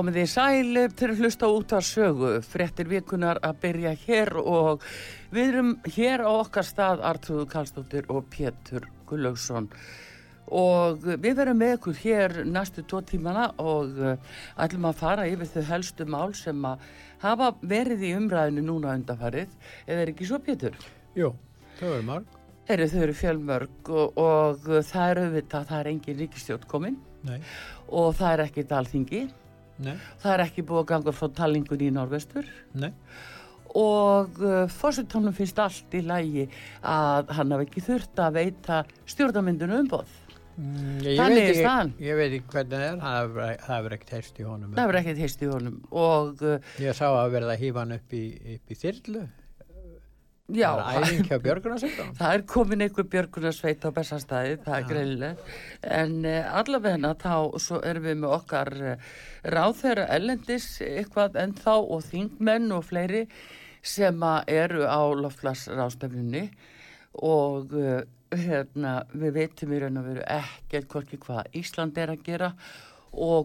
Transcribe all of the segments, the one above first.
Komið þið sæl til að hlusta út af sögu, frettir vikunar að byrja hér og við erum hér á okkar stað Artrúðu Kallstóttir og Pétur Gullaugsson og við verum með ykkur hér næstu tvo tímana og uh, ætlum að fara yfir þau helstu mál sem að hafa verið í umræðinu núna undanfarið, eða er ekki svo Pétur? Jú, þau eru marg. Eru þau eru fjölmörg og, og það er auðvitað, það er engin ríkistjótt komin Nei, og það er ekki dalþingi. Nei, Það er ekki búið að ganga frá talingun í norvestur nei. og uh, fórsetónum finnst allt í lægi að hann hafi ekki þurft að veita stjórnamyndinu umboð. Mm, Ég, veit ekki, ég veit ekki hvernig það er, það hefur ekkert heyrst í honum. Það verður ekkert heist í honum og uh, Ég sá að verða að hýfa hann upp í, í þyrlu. Já, Það er æfing hjá Björgunarsveitunum. það er komin einhver björgunarsveit á bestastæði, það er Já. greinileg. En uh, allavegna þá svo erum við með okkar uh, ráðherra ellendis eitthvað ennþá og þingmenn og fleiri sem að eru á loftlagsrástefnunni og uh, hérna, við veitum í raun og veru ekkert hvorki hvað Ísland er að gera og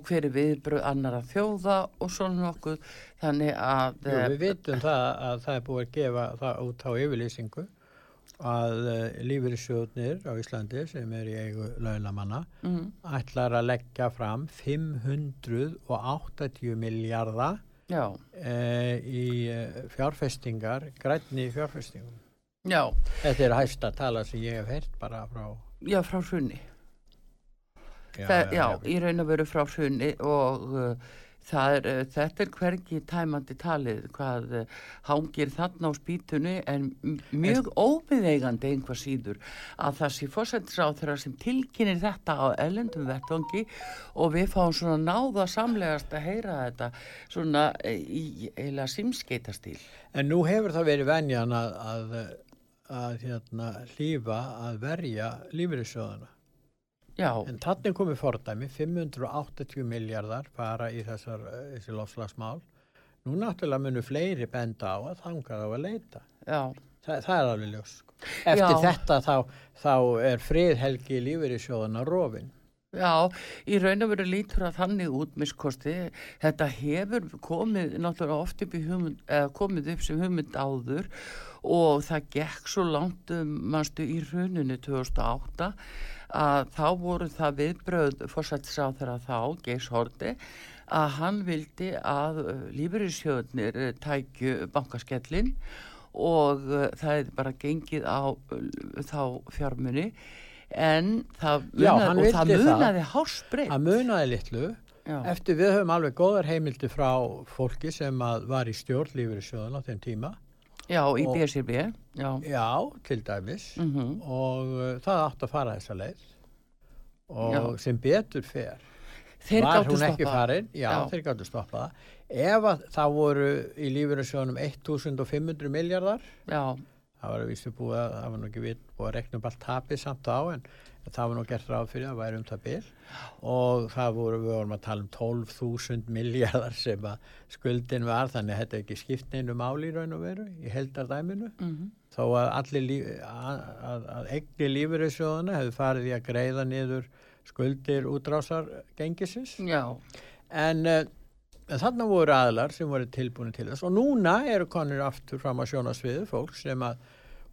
hver er viðbröð annara þjóða og svona nokkuð. Þannig að Jú, við vitum það að það er búið að gefa það út á yfirlýsingu að uh, lífyrirsjóðnir á Íslandi sem er í eigu launamanna mm, ætlar að leggja fram 580 miljardar uh, í uh, fjárfestingar, grænni fjárfestingum. já, Þetta er hæsta tala sem ég hef heyrt bara frá... já frá hrunni Það, já, í raun og veru frá hrunni og uh, er, uh, þetta er hvergi tæmandi talið hvað uh, hangir þarna á spýtunni en mjög ómiðeigandi einhvað síður að það sé fórsættisráþurra sem tilkynir þetta á ellendum vettvangi og við fáum svona náða samlegast að heyra þetta svona eh, í eila simskeitastíl. En nú hefur það verið venjan að, að, að hérna, hlýfa að verja lífyrirsjóðana. Já, En þannig komið fordæmi, 580 miljardar fara í þessar, eh, þessi lofslagsmál. Nú náttúrulega munu fleiri benda á að þangað á að leita. já, Þa, það er alveg ljós. sko. Eftir Já. þetta þá, þá er friðhelgi lífyrirsjóðana rofin. Já, í raun og veru lítur að þannig út miskosti. Þetta hefur komið náttúrulega oft upp hugmynd, komið upp sem hugmynd áður og það gekk svo langt um mannstu í hruninu 2008 að þá voru það viðbröð fórsættisáþara þá, Geis Horti, að hann vildi að uh, lífeyrissjóðnir uh, tækju bankaskellin og uh, það er bara gengið á þá fjármunni en það Já, munaði, og það það. munaði hásbreytt. Að munaði litlu, Já, eftir við höfum alveg góðar heimildi frá fólki sem var í stjórn lífyrirsjóðana á þeim tíma. já, í BSRB, já. Já, til dæmis. Mm og uh, það átt að fara þessa leið og Já. sem betur fer Þeir var hún ekki farin já, Já. þeir gáttu stoppa það ef að það voru í lífurinsjónum 1500 miljardar Já, það var vístu búið að það var nú ekki við búið að rekna upp allt tapið samt á en það var nú gert ráð fyrir að væri um það bil. Og það voru við vorum að tala um 12.000 miljardar sem að skuldin var þannig að þetta ekki skipt neinu máli í raun og veru í heldardæminu mm þó að allir líf, að, að, að eigni lífyrirsjóðana hefur farið í að greiða niður skuldir útrásar gengisins já, en, uh, en þarna voru aðlar sem voru tilbúin til þess. Og núna eru konur aftur fram á sjónasviðu fólk sem að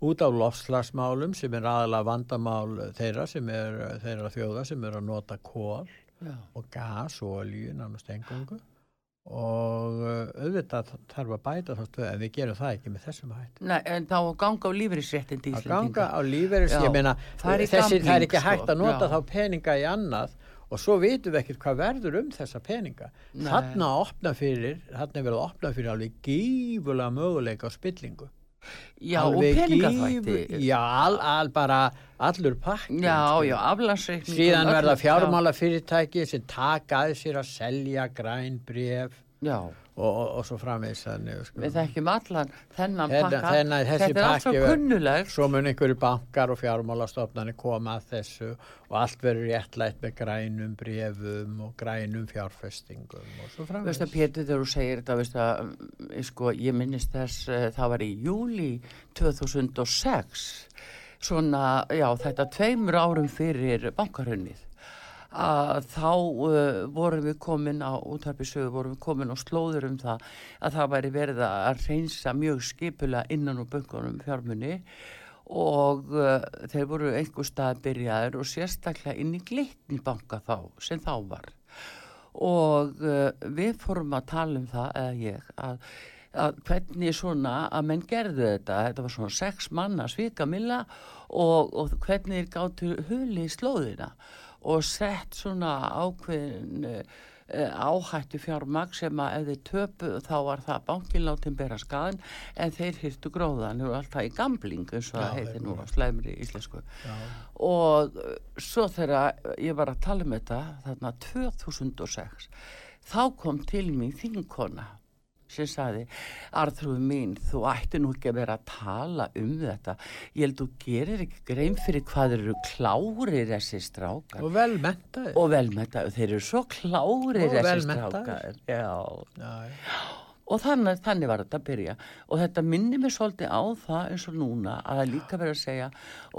út á lofslagsmálum sem er aðalega vandamál þeirra sem er þeirra þjóða sem eru að nota kól já, og gas og olíu nánast engungu og uh, auðvitað þarf að bæta þá stöðu en við gerum það ekki með þessum hætt Nei, en þá ganga á lífeyrisréttindi að ganga á lífeyris, Já, ég meina er þessi, það er ekki hægt sko, að nota já. þá peninga í annað og svo vitum við ekkert hvað verður um þessa peninga. Nei. þarna opna fyrir þarna er að opna fyrir alveg gífulega möguleika á spillingu Já, og Alveg peningaþvætti. gífu- já, al, al, bara allur pakkin Já, sko. já, aflansreikning síðan verða fjármála fyrirtæki sem taka að sér að selja græn bref Já, og, og, svo framvegis þannig sko. við þekkjum allan þennan pakka. Þetta er allt svo kunnulegt svo mun einhverju bankar og fjármálastofnani koma að þessu og allt verður réttlætt með grænum brefum og grænum fjárfestingum og svo framvegis. Að Pétur þegar þú segir þetta veistu að, mm, sko, ég minnist þess uh, það var í júli 2006 svona, já, þetta tveimur árum fyrir bankarunnið að þá uh, vorum við komin á útarpisögu, vorum við komin á slóður um það að það væri verið að reynsa mjög skipula innan úr böngunum fjármunni og uh, þeir voru einhver stað byrjaður og sérstaklega inn í glitni banka þá, sem þá var. Og uh, við fórum að tala um það, eða ég, að, að hvernig svona að menn gerðu þetta, þetta var svona sex manna svikamilla og, og hvernig þeir gáttu huli í slóðina og sett svona ákveðin uh, áhættu fjármagn sem að ef þeir töpu þá var það bankinláttinn bera skaðin en þeir hýrtu gróðan, eru alltaf í gambling eins og það þeir nú slæmri íslensku. Já. og uh, svo þegar ég var að tala um þetta þarna 2006 þá kom til mín þinkona sem saði Arþrúð mín, þú ætti nú ekki að vera að tala um þetta. Ég held þú gerir ekki grein fyrir hvað eru klárir þessi strákar. Og vel mentaði og velmetaður, þeir eru svo klárir Og þessi strákar. Já, Já, og þannig, þannig var þetta að byrja. Og þetta minnir mér svolítið á það eins og núna að það líka verið að segja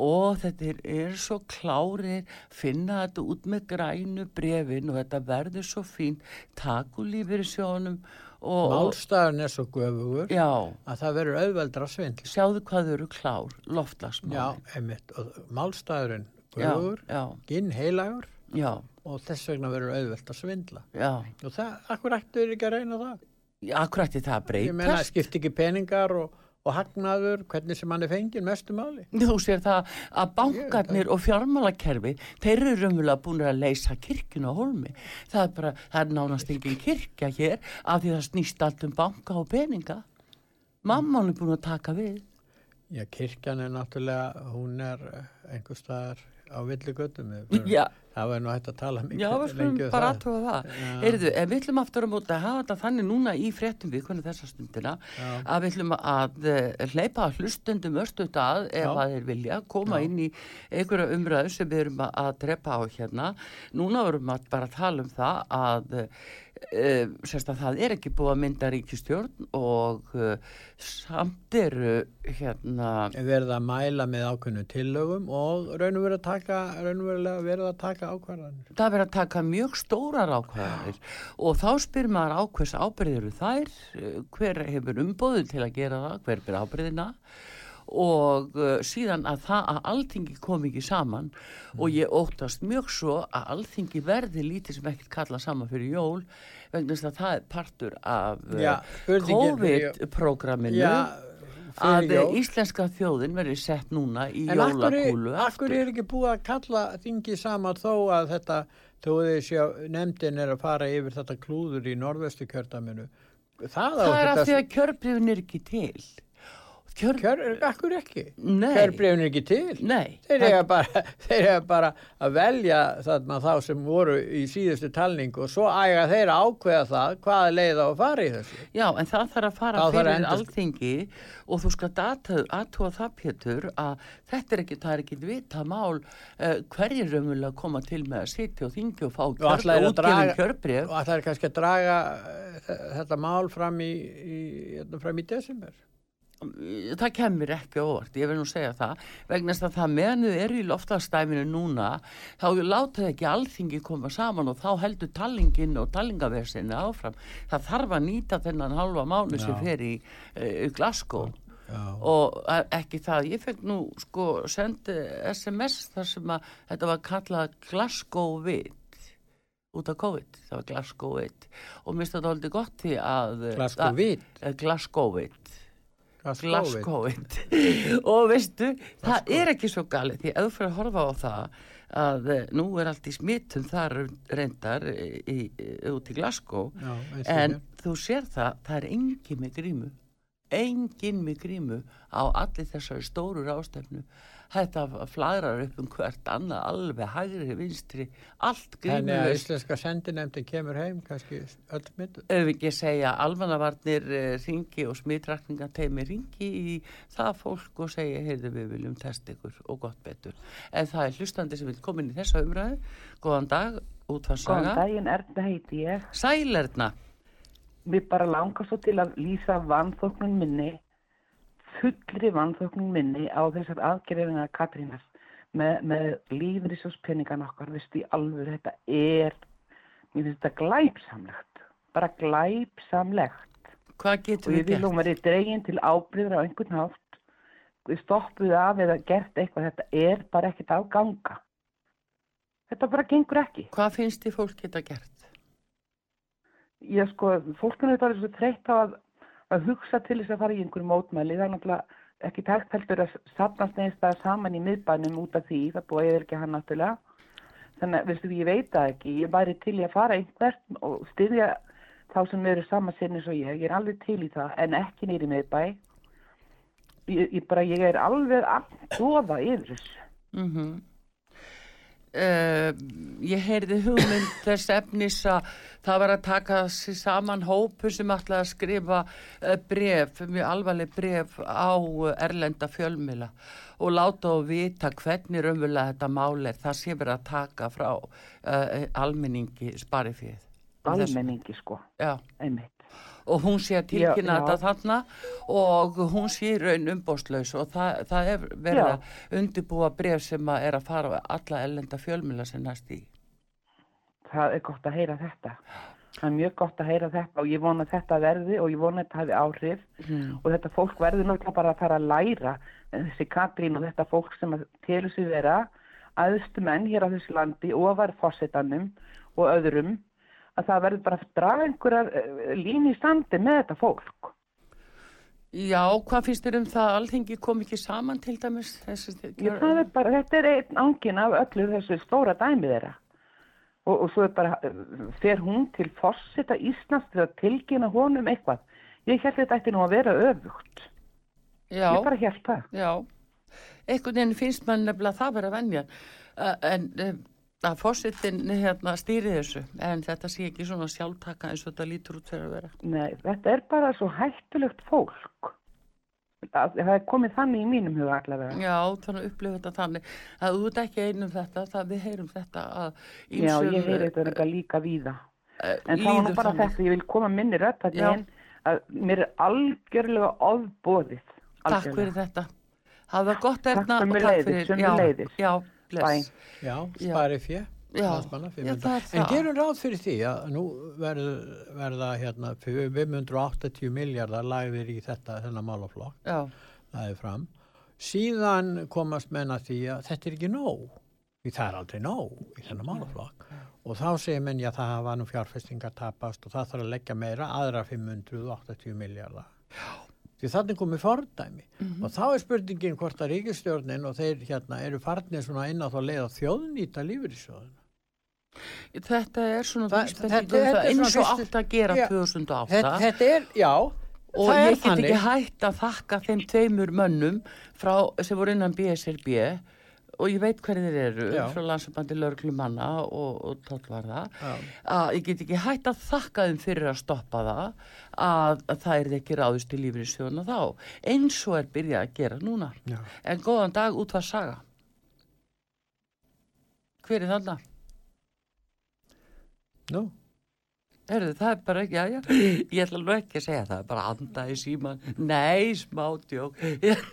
og þetta er, svo klárir finna þetta út með grænu brefin og þetta verður svo fín takulífir í sjónum og málstæðan er svo göfugur já, að það verður auðveldra svindl. Sjáðu hvað þau eru klár Já, loftlagsmálin einmitt, og málstæðurinn já, göfugur, já, ginn heilagur já, og þess vegna verður auðvelt að svindla. Já. og það, akkur ættu þeir ekki að reyna það? Akkurat er það að ég meina, breytast? skipt ekki peningar og, og hagnaður, hvernig sem hann er fengið mestu máli Þú sér það að bankarnir og fjármálakerfi, þeir eru raunverulega búin að leysa kirkjuna á holmi. Það er bara, það er nánast engin kirkja hér af því það snýst allt um banka og peninga. Mamman er búin að taka við. Já, kirkjan er náttúrulega, hún er eh, einhver staðar á villigötum. Já, Það var nú hægt að tala mikið já, við skulum um bara það. aðtóða það. Heyrðu, ef við ætlum aftur á móti að hafa þetta þannig núna í fréttum vikunni þessa stundina, Já. að við ætlum að uh, hleypa hlustendum östut að ef Já. að þeir vilja koma inn í einhverja umræðu sem við erum að, drepa á hérna. Núna verum við bara að tala um það að uh, sérst að það er ekki búið að mynda ríkistjórn og uh, samt eru hérna verið að mæla með ákveðnu tillögum og raun og verið að taka, verið að taka ákvarðanir. það verður að taka mjög stórar ákvæðanir og þá spyr maður á hvers ábyrðir þær, eh, hver hefur umbóðin til að gera það, hver ber ábyrðina og uh, síðan að það að alþingi kom ekki saman og ég óttast mjög svo að alþingi verði lítið sem ekkert kalla saman fyrir jól vegna þess að það er partur af uh, COVID-programminu Já, að uh, jól. íslenska þjóðin verði sett núna í En jólakúlu akkur er ekki búið að kalla þingi saman þó að þetta, þó þið sjá, nefndin er að fara yfir þetta klúður í norðvestu kjördaminu. Það, það er af því að kjörbrifin er ekki til Kjör... Akkur ekki. Nei. Kjörbreyfin er ekki til. Nei, Þeir eiga bara, bara að velja þarna þá sem voru í síðustu talningu og svo æga þeir að ákveða það hvaða leið á að fara í þessu. já, en það þarf að fara að fyrir alþingi og þú skal aðtúa það Pétur að þetta er ekki, það er ekki vita mál uh, hverjir raunverulega koma til með að sitja og þingi og fá að útgefin draga- kjörbrif Og það er kannski að draga eh, þetta mál fram í, í, hérna fram í desember. Það kemur ekki á óvart, ég vil nú segja það. Vegna að það meðan þau eru í loftastæminu núna, þá láta þau ekki alþingi koma saman og þá heldur tallingin og tallingaversinu áfram. Það þarf að nýta þennan halva mánu sem fer í uh, Glasgow. Já. og eh, ekki það, ég fekk nú sko sendi SMS þar sem að þetta var kallað Glasgow við út af COVID, það var Glasgow-it og mér finnst þetta aldrei gott því að Glasgow-it? Glasgow-it Glasgow-it og veistu, það er ekki svo galið því að þú fyrir að horfa á það að eh, nú er allt í smittum þar reyndar í, út í Glasgow Já, en þú sér það, það er engin með grímu engin með grímu á allir þessari stóru rástefnu þetta flagrar upp um hvert annað alveg hægri, vinstri allt Þannig að íslenska sendinemndin kemur heim kannski öll myndu. ef ekki segja almannavarnir uh, ringi og smitrakningateimi ringi í það fólk og segja heyrðu við viljum testa ykkur og gott betur. En það er hlustandi sem vil koma inn í þessa umræðu. Góðan dag, Góðan útfarsaga daginn, Erna heiti ég. Sælerna Mér bara langar svo til að lýsa vanþóknun minni, fullri vanþóknun minni á þessar aðgerðina Katrínas með, með lífriðsjóspenningan okkar, veist í alveg þetta er, mér finnst þetta glæpsamlegt, bara glæpsamlegt hvað og getum ég við vil gert? hún verið dregin til ábyrður á einhvern hátt, við stoppuðu af eða gert eitthvað, þetta er bara ekkert á ganga. Þetta bara gengur ekki. hvað finnst þið fólk geta gert? ég sko, fólkinu er bara svo þreytt á að, að hugsa til þess að fara í einhverju mótmæli, það er náttúrulega ekki tækt heldur að sapnast neðist það saman í miðbænum út af því, það búið ekki hann náttúrulega, þannig að veistu, ég veit það ekki, ég væri til í að fara einhvert og styðja þá sem eru sama sinni svo ég, ég er alveg til í það en ekki nýri miðbæ. Ég, ég bara, ég er alveg að doða yfir þessu. Mm Uh, ég heyrði hugmynd þess efnis að það var að taka sér saman hópu sem ætlaði að skrifa uh, bref, mjög alvarleg bref á uh, erlenda fjölmila og láta og vita hvernig raunverulega þetta mál er. Það sé verið að taka frá uh, almenningi sparifið almenningi sko, Já, einmitt og hún sé að tilkynna þetta þarna og hún sé raun umbóstlaus og það, það er verið að undirbúa bref sem að er að fara alla ellenda fjölmila sem næst í. það er gott að heyra þetta. Það er mjög gott að heyra þetta og ég vona að þetta verði og ég vona að þetta hafi áhrif. Mm. og þetta fólk verður náttúrulega bara að fara að læra þessi Katrín og þetta fólk sem að telur sig vera aðstu menn hér á þessu landi og var fórsetanum og öðrum að það verður bara að draga einhverjar uh, lín í standi með þetta fólk Já, hvað finnst þér um það að alþingi kom ekki saman til dæmis? Þessi, það er bara, þetta er einn ángin af öllu þessu stóra dæmi þeirra og, og svo er bara, uh, fer hún til fórseta Íslands til að tilkynna honum eitthvað. Ég held þetta ætti nú að vera öfugt. já, Ég bara held það. já, einhvern veginn finnst mann nefnilega það vera venja uh, en að fórsetin hérna stýri þessu en þetta sé ekki svona sjálftaka eins og þetta lítur út fyrir að vera. Nei, þetta er bara svo hættulegt fólk. Það, það er komið þannig í mínum huga allavega. Já, þannig að upplifa þetta þannig að þú ert ekki einum þetta, það við heyrum þetta Já, ég heyri þetta líka víða. eh, En það var nú bara þannig. þetta, ég vil koma minni rödd að að mér er algjörlega ofbóðið. Takk fyrir þetta. Það var gott erna takk fyrir. sömuleiðis. Já, já, bless. Bæ. Já, Já. spari fjö. Já, landsmanna, já, 500. það er En það. gerum ráð fyrir því að nú verð, verða hérna 580 miljardar lagðir í þetta þennan málaflokk, Já, lagðir fram. Síðan komast menna því að þetta er ekki nóg. Því það er aldrei nóg í þennan málaflokk. Og þá segir menn já það hafa nú fjárfestingar tapast og það þarf að leggja meira aðra 580 miljardar. Því þannig komið fordæmi og þá er spurningin hvort að ríkistjórnin og þeir hérna eru farnir svona inn á þá leið að þjóðnýta lífyrísjóðuna. þetta er svona vísbending þetta- þetta er eins og átt að gera Já. 2008 Þetta, þetta er, já, og ég get ekki hægt að þakka þeim tveimur mönnum frá, sem voru innan BSRB og ég veit hverju þeir eru Já. frá landsabandi laurglumanna og, og tóllvarða Já. að ég get ekki hægt að þakka þeim fyrir að stoppa það að, að það er ekki ráðist til lífriðsjóðuna þá eins og er byrjað að gera núna Já. en góðan dag út var saga hver er þarna? Nú, Herðu, það er bara ekki, já, já, ég ætla nú ekki að segja það, bara anda í síman, nei, smá djók,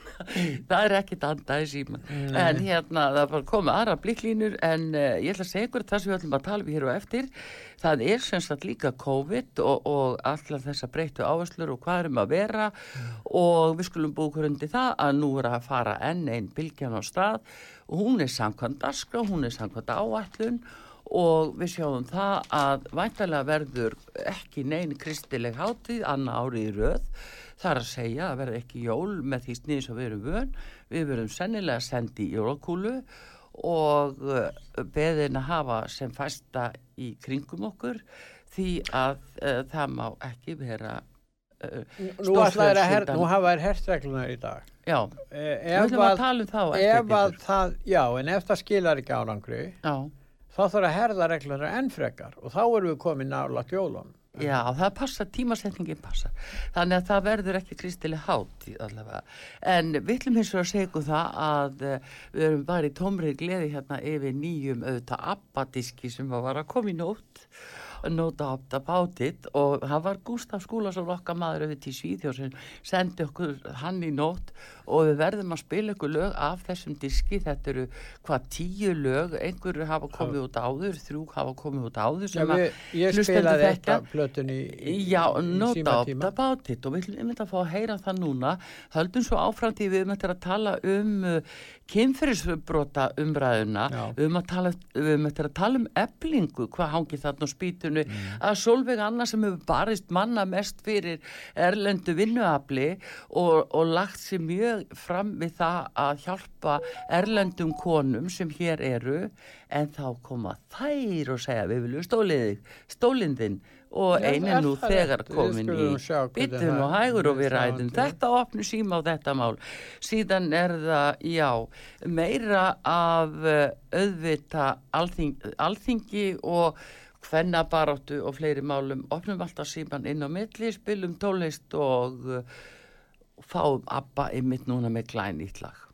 það er ekkit anda í síman, en hérna, það er bara komið aðra blikklínur, en uh, ég ætla að segja ykkur það sem við ætlum að tala við hér og eftir, það er sem sagt líka COVID og, og allar þessa breyttu áherslur og hvað erum að vera. Og við skulum búið undir það að nú er að fara enn einn bylgjan á stað. Hún er samkvæmt daska, hún er samkvæmt áætlun og við sjáum það að væntalega verður ekki neyn kristileg hátíð annar ári í röð. Það er að segja að verða ekki jól með því snið sem við erum vön. Við verðum sennilega sendi í jólakúlu og uh, beðin að hafa sem fæsta í kringum okkur því að uh, það má ekki vera uh, að her, stórfjölskyldan- nú hafa þær herstreglunar í dag. Já, Eh, við ætlum að að, tala um að það, já, en ef það skilar ekki árangri, Já, þá þarf að herða reglunar enn frekar og þá erum við komin nálat jólun. já, það passar, tímasetningin passar. Þannig að það verður ekki kristileg hátíð allavega, en við ætlum hins vegar að segja ykkur það að uh, við erum bara í tómri gleði hérna yfir nýjum auðvitað abbadiski sem var að koma í nótt. Nota up about it. Og það var Gustaf Skúlason okkar maður auðvitað í Svíþjóð sem sendi okkur hann í nótt og við verðum að spila ykkur lög af þessum diski, þetta eru hvað tíu lög, einhverju hafa komið út áður, þrjú hafa komið út áður sem að þekkja. af plötun í, í, Já, nota símatíma. about it. Og við einmitt að fá að heyra það núna. Höldum svo áfram því við erum eftir að tala um uh, kynferðisbrota umræðuna. Við erum, að tala, tala um eblingu, hvað hangið þarna á spýtunni. Mm. að Solveig Anna sem hefur barist manna mest fyrir erlendu vinnuafli og, og lagt sér mjög fram við það að hjálpa erlendum konum sem hér eru en þá koma þær og segja við viljum stólið, stólindin og Já, einin er nú það þegar komin í það- og hægur og við ræðum þetta opnu síma á þetta mál. Síðan er það, já meira af uh, auðvita alþing, alþingi og hvennabaráttu og fleiri málum. Opnum alltaf síman inn á milli spilum tólist og fáum Abba ymmit núna með glænýtt lag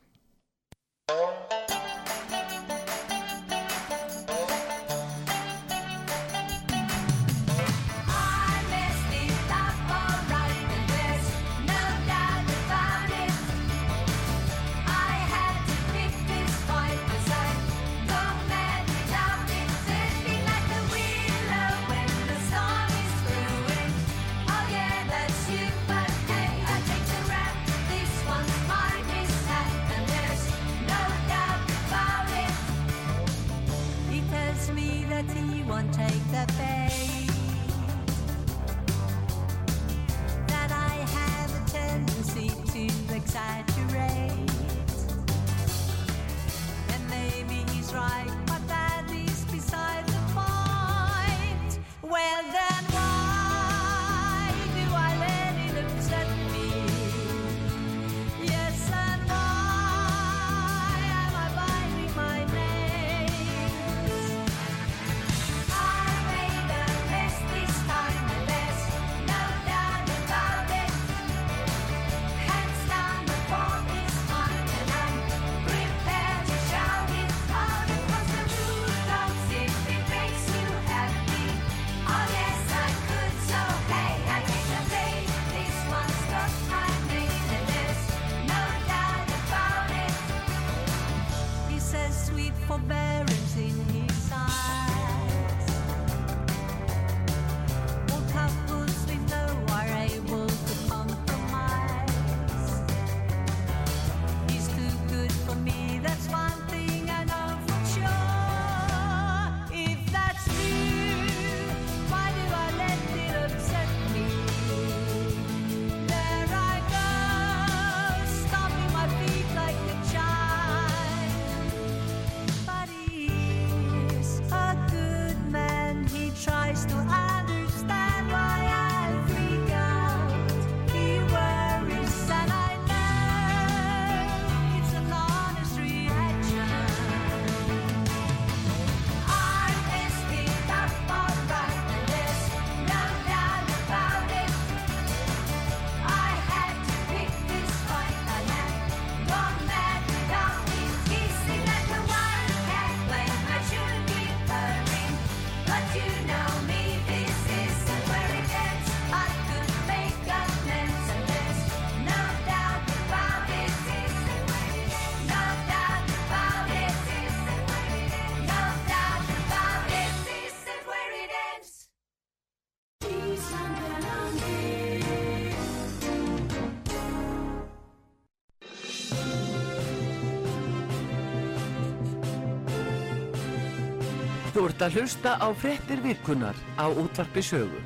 Þú ert að hlusta á frettir vikunar á útvarpi sögu.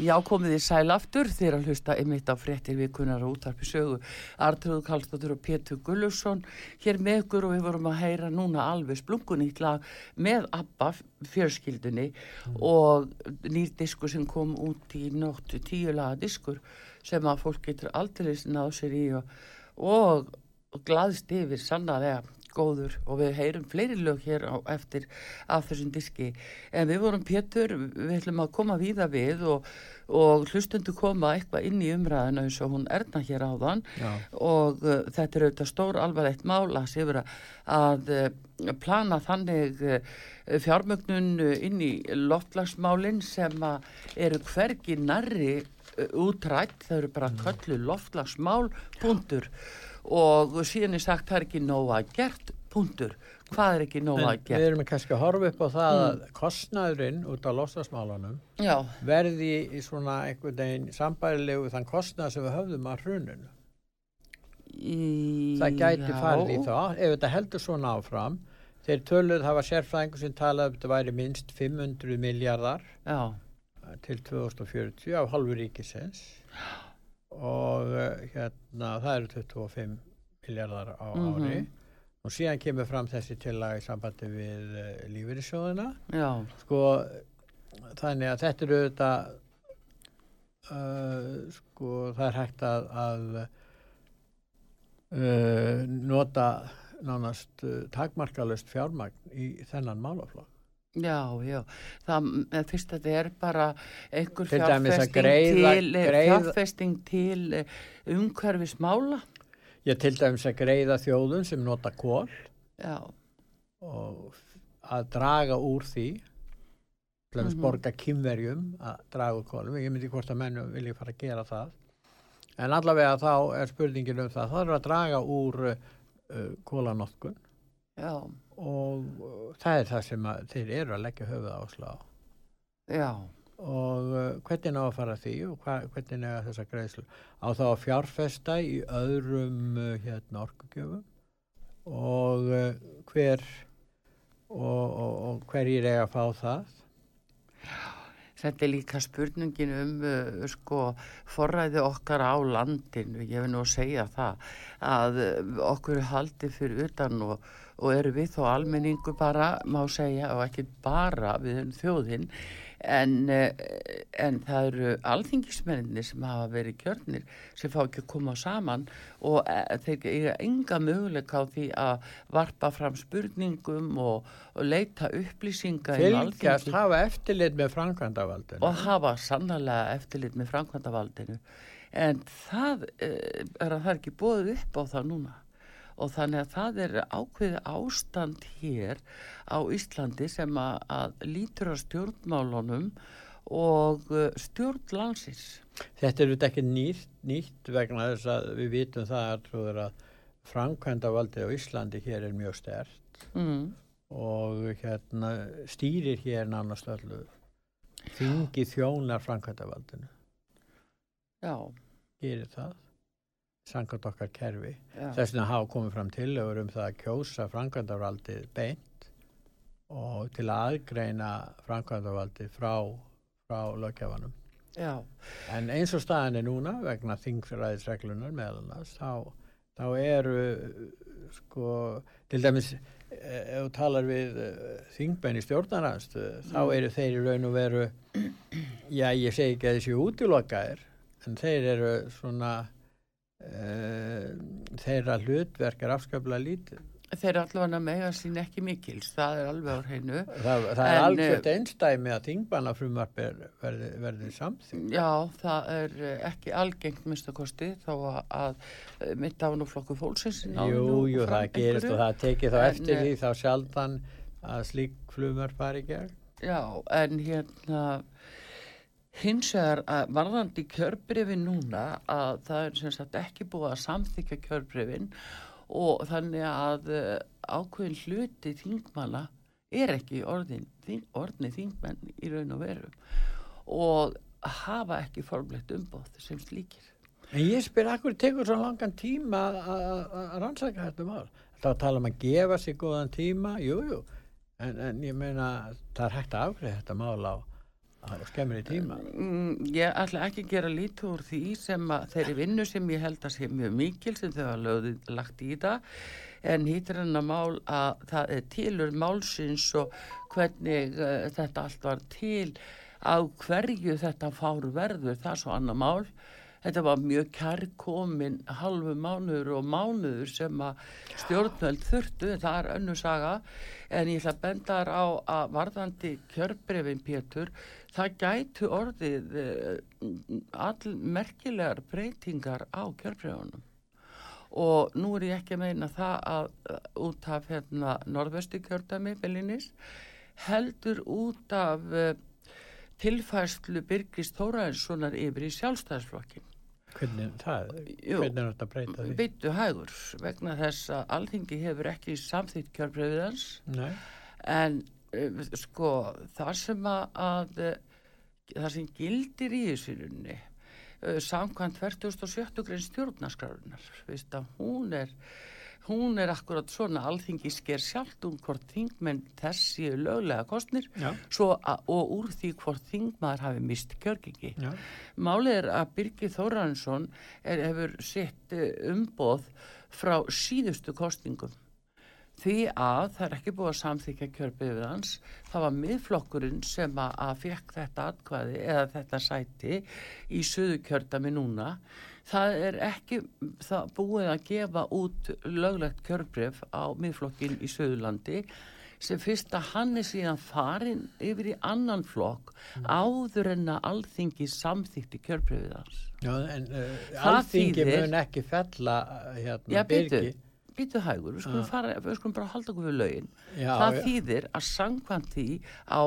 Já, komið þið sæl aftur þegar að hlusta einmitt á frettir vikunar á útvarpi sögu. Artrúð Kallstóttur og Pétur Gullusson hér með ykkur og við vorum að heyra núna alveg splungunýtt lag með ABBA fjörskildunni og nýr diskur sem kom út í nóttu tíu laga diskur sem að fólk getur aldrei náð sér í og, og glaðst yfir sannarlega góður og við heyrum fleiri lög hér á eftir af þessum diski. En við vorum Pétur, við ætlum að koma víða við og, og hlustundu koma eitthvað inn í umræðina eins og hún erna hér áðan. Já. og uh, þetta er auðvitað stór alvarlegt mála að, að uh, plana þannig uh, fjármögnun uh, inn í loftlagsmálin sem eru hvergi nærri uh, útrætt, þau eru bara köllu loftlagsmál, punktur og síðan er sagt það er ekki nóg að gert, punktur. Hvað er ekki nóg En að við gert? erum kannski að horfa upp á það að kostnaðurinn út á lostasmálunum já, verði í svona einhvern veginn sambærilegu þann kostnað sem við höfðum að hruninu. í, Það gæti já. farið í það ef þetta heldur svona áfram. Þeir töluð, það var sérfræðingur sem talaði um þetta væri minnst 500 miljardar já, til 2040 af halvu ríkisins og eh, hérna það eru 25 miljardar á Mhm. ári. Og síðan kemur fram þessi tillaga í sambandi við uh, lífeyrissjóðina. Já, sko þannig að þetta eru auðvitað uh, sko það er hægt að, að uh, nota nánast takmarkalust fjármagn í þennan málaflokk já, já. Það, fyrst að þetta er bara einhver að fjárfesting til eh, greiða- fjárfesting til eh, umhverfismála. Ég til dæmis að greiða þjóðum sem nota kól já, og að draga úr því til dæmis Mhm. borga kynverjum að draga úr kólum ég myndi hvort að menn vilja fara að gera það. En allavega þá er spurningin um það. Það er að draga úr uh, kólanótkun já, og það er það sem að þeir eru að leggja höfuð áslá. Já. Og uh, hvernig á að fara að því og hva, hvernig er þessa greiðslu á þá að fjárfesta í öðrum uh, hérna orkugjöfum? Og uh, hver og, og, og hverjir eiga að fá það? Þetta er líka spurningin um uh, sko forræði okkar á landinu, ég vil nú að segja það að okkur haldið fyrir utan og, og eru við þó almenningu bara, má segja, og ekki bara við þjóðinn, en, uh, en það eru alþingismenninni sem hafa verið kjörnir sem fá ekki að koma saman og uh, þeir eiga enga möguleika á því að varpa fram spurningum og, og leita upplýsinga fylgjast, hafa eftirlit með framkvæmdavaldinu og hafa sannlega eftirlit með framkvæmdavaldinu en það eh, er að það er ekki bóðið upp á það núna og þannig að það er ákveðið ástand hér á Íslandi sem að, að lítur á stjórnmálunum og eh, stjórn landsins. Þetta er auðvitað ekki nýtt, nýtt vegna þess að við vitum það að, framkvæmdavaldið á Íslandi hér er mjög stert mm. og hérna stýrir hér nánast öllu þingi þjónar framkvæmdavaldinu já, gerir það samkvæmt okkar kerfi. Já, þess vegna hafa komið fram tillögur um það að kjósa framkvæmdavaldið beint og til að aðgreina framkvæmdavaldið frá, frá lögjafanum já, en eins og staðan er núna vegna þingfræðisreglunar meðal annars þá, þá eru sko til dæmis eh, ef þú talar við uh, þingmenn í stjórnaranst þá eru þeir í raun og veru já ég segi ekki að þessi útilokaðir en þeir eru svona þeirra hlutverk er afskaplega lítið. Þeir allavega mega sín ekki mikils, það er alveg á hreinu. Það, það er En, algjört einstæmi að þingbannafrumvarp verði, verði samþýtt Já, það er eh, ekki algengt minnstakosti þó að, að eh, mitt af nú flokku fólksins náði Jú, nú jú, fram það gerist og það tekið þá En, eftir eh, því þá sjaldan að slík flumar fari í gegn. Já, en hérna hins vegar að varðandi kjörbrifin núna að það er sem sagt ekki búið að samþykja kjörbrifin og þannig að eh, ákveðin hluti þingmanna er ekki orðin, þing, orðni þingmenn í raun og veru og hafa ekki formlegt umbóð sem slíkir. En ég spyr, akkur tekur svo langan tíma að- rannsaka þetta mál? þá tala um að gefa sér góðan tíma, jú, jú en, en ég meina það er hægt að afgreða þetta mál á, á skemmri tíma. Mm, Ég ætla ekki að gera lítið úr því sem að þeirri vinnu sem ég held að sé mjög mikil sem þau hafa lögðið lagt í það. En hýttir hennar mál að það er tilur málsins og hvernig uh, þetta allt var til á hverju þetta fár verður það er svo annar mál. Þetta var mjög kærkomin halvu mánuður og mánuður sem að stjórnvöld þurftu það er önnu saga. En ég ætla að benda þar á að varðandi kjörbrefin Pétur það gætu orðið uh, all merkilegar breytingar á kjörbrefunum og nú er ég ekki að meina það að uh, út af hérna norðvestu kjördami Belinis heldur út af uh, tilfærslu Birgis Þóraðinssonar yfir í sjálfstæðsflokkin hvernig það, Jú. hvernig er þetta að breyta því? byttu hægur vegna þess að alþingi hefur ekki samþýtt Nei, en uh, sko það sem að, að uh, það sem gildir í þessunni uh, samkvæmt 27. grein stjórnaskrárunar hún er hún er akkurat svona alþingi sker sjálft um hvort þingmenn þessi löglega kostnir að, og úr því hvort þingmaður hafi mist kjörgengi já, Málið er að Birgir Þóransson hefur sitt umboð frá síðustu kostningum. Því að það er ekki búið að samþykja kjörbyggðið hans, það var miðflokkurinn sem að, að fekk þetta atkvæði eða þetta sæti í söðu kjördami núna. Það er ekki það búið að gefa út löglegt kjörbrif á miðflokkin í Söðurlandi sem fyrst að hann er síðan farin yfir í annan flokk áður en að alþingi samþykti kjörbrifið hans. já en uh, alþingi þýðir- mun ekki fella uh, hérna Já, Birgi býtu hægur, við skulum, Já. fara, við skulum bara halda okkur við lögin. Já, það já. þýðir að sangkvæmt því á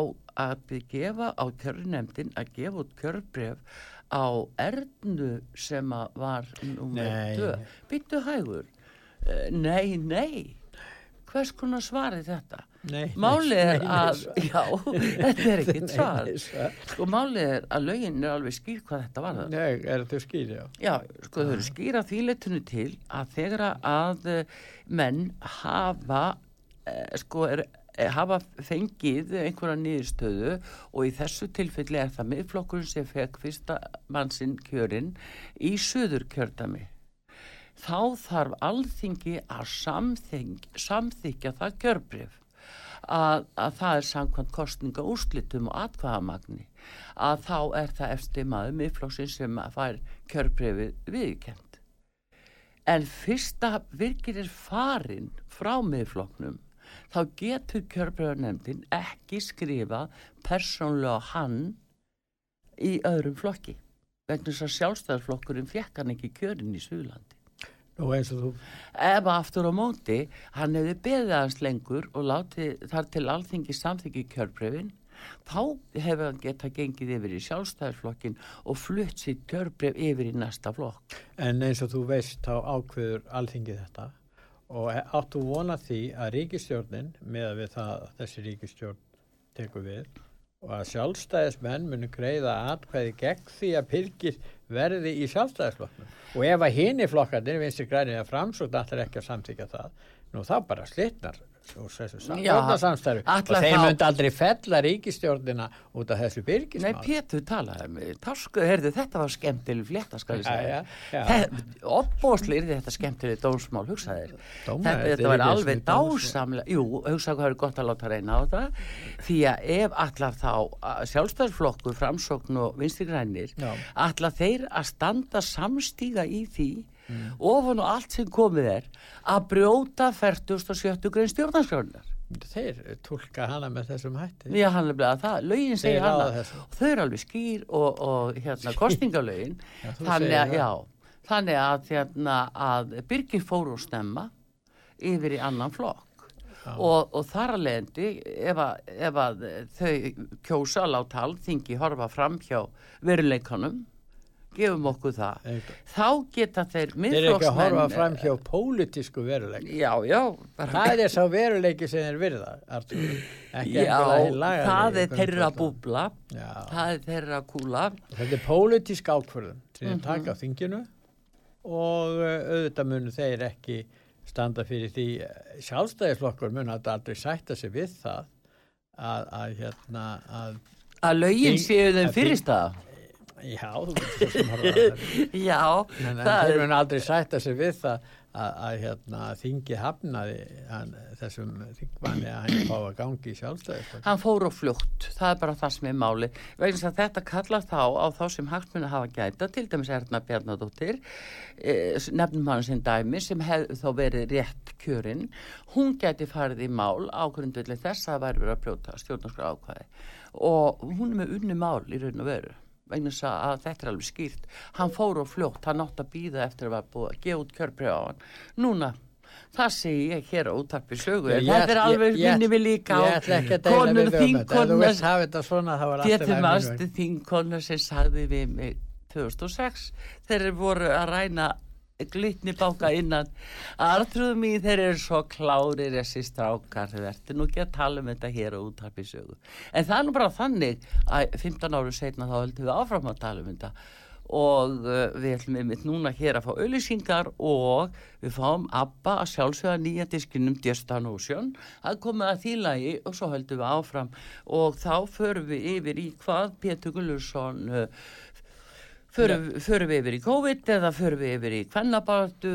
að við gefa á kjörnefndin að gefa út kjörbref á ernu sem að var. 2. Býtu hægur, uh, nei, nei, hvers konar svarið þetta? Nei, Málið er að, já, þetta er ekkit Nei, svar. svar. Sko málið er að lögin er alveg skýr hvað þetta var það. Nei, er þetta skýr, já Já, sko þau eru skýra þýletunni til að þegar að eh, menn hafa eh, sko er, eh, hafa fengið einhverja niðurstöðu og í þessu tilfelli er það miðflokkurinn sem fekk fyrsta mannsinn kjörinn í söður kjördami. Þá þarf alþingi að samþykja það kjörbrif að, að það er samkvæmt kostninga úrslitum og atkvæðamagni að þá er það eftir maður miðflokksinn sem fær kjörbrefið viðkend. En fyrsta virkir er farin frá miðflokknum þá getur kjörbrefnefndin ekki skrifa persónlega hann í öðrum flokki vegna þess að sjálfstæðarflokkurinn fekk hann ekki kjörin í Suðlandi. Og eins og þú Ef aftur á móti hann hefði beðið hans lengur og látið þar til alþingi samþyggi kjörbrefin þá hefur hann geta gengið yfir í sjálfstæðarflokkin og flutt sitt kjörbref yfir í næsta flokk. En eins og þú veist þá ákveður alþingi þetta og e- áttu vona því að ríkistjórnin með við það að þessi ríkistjórn tekur við og að sjálfstæðismenn munu greiða atkvæði gegn því að Pyrkir verði í sjálfstæðisflokknum. Og ef að hini flokkarnir vinstri grænið að framsókn allir ekki að samþykja það nú þá bara slitnar úr þessu samstæðissamstæðu og þeir þá- myndi aldrei fella ríkistjórnina út af þessu Nei, Pyrkismál Pétur talaði með Társku, heyrðu, þetta var skemmtileg flétta, skal ég segja. Opbóðsli er þetta skemmtileg dómsmál, hugsaðir. Dómar, Þetta, þetta þetta var alveg og dásamlega, jú, hugsaðu hvað er gott að láta reyna á það, því að ef allar þá að sjálfstæðsflokkur, framsókn og vinstri grænir, Já. allar þeir að standa samstíga í því, Mm. ofan og allt sem komið er, að brjóta 47. grein stjórnarskránar. þeir tólka hana með þessum hætti. Já, hann er bleið að það, lögin segir hana. og þau eru alveg skýr og, og hérna kostningalögin Já, þannig að, já, þannig að hérna að Birgir fór og snemma yfir í annan flokk. Og, og þar að leiðandi ef, ef að þau kjósa að láta alþingi horfa fram hjá veruleikanum gefum okkur það Þeir- þá geta þeir Þeir eru ekki að horfa fram hjá pólitísku veruleik. já, já, Það er sá veruleiki sem þeir virða, Artur. Ekki hinn lagalegi það er þeirra búbla Já. það er þeirra kúla Þetta er pólitísk ákvörðun sem þeir Mhm. taka á þinginu og uh, auðvitað munu þeir ekki standa fyrir því sjálfstæðisflokkur mun að aldrei sætta sig við það að, að hérna að Að lögin séu þeim að fyrirstaða. Já, þú veist það sem horfa að það Já, En, þeir er, mun aldrei sætta sig við það að, að hérna, þingi hafnaði hann, þessum þingmanni að hann fá að gangi í sjálfstæðisflokk. hann fór á fljótt, það er bara það sem er máli. Vegna þess að þetta kallar þá á þá sem hagsmunni hafa gæta, til dæmis Erna Bjarnadóttir, eh, nefnum hann sem dæmi sem hefði þá verið rétt kjörinn, hún gæti farið í mál á grundvillig þess að verið að brjóta stjórnarskra ákvæði og hún er með unni mál í raun og veru vegna þess að þetta er alveg skýrt. Hann fór á fljótt, hann átt að býða eftir að var búið að gefa út kjörbreyð á hann. Núna, það segi ég hér á útarpi sögu, Ég- þetta er alveg minni við líka á konur í getur vegna. þingkonur sem sagði við mig 2006 þeir eru voru að ræna glitni báka innan. Artrúðum í þeir eru svo klárir þessi strákar. Þeir verður nú ekki að tala um þetta hér og útarpi sögu. En það er nú bara þannig að 15 árum setna þá höldum við áfram að tala um þetta. Og uh, við ætlum einmitt núna hér að fá auðlýsingar og við fáum ABBA að sjálfsögða nýja diskinum Destan Ocean. Að koma að því lagi og svo höldum við áfram. Og þá förum við yfir í hvað Pétur Gullursson förum, förum við yfir í COVID eða förum við yfir í kvennabartu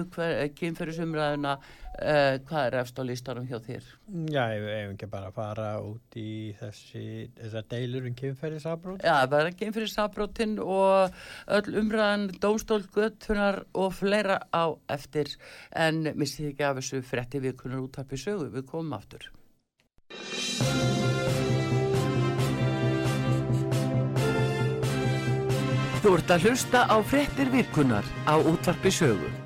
kynferðisumræðuna uh, hvað er efst á listanum hjá þér? Já, ef við ekki bara fara út í þessi, þessar deilur um kynferðisafbrót. Já, það er kynferðisabrótin og öll umræðan, dómstólgötunar og fleira á eftir en missið ekki af þessu frétti vikunar útarpi sögu, við komum aftur. Þú ert að hlusta á fréttir vikunar á útvarpi sögu.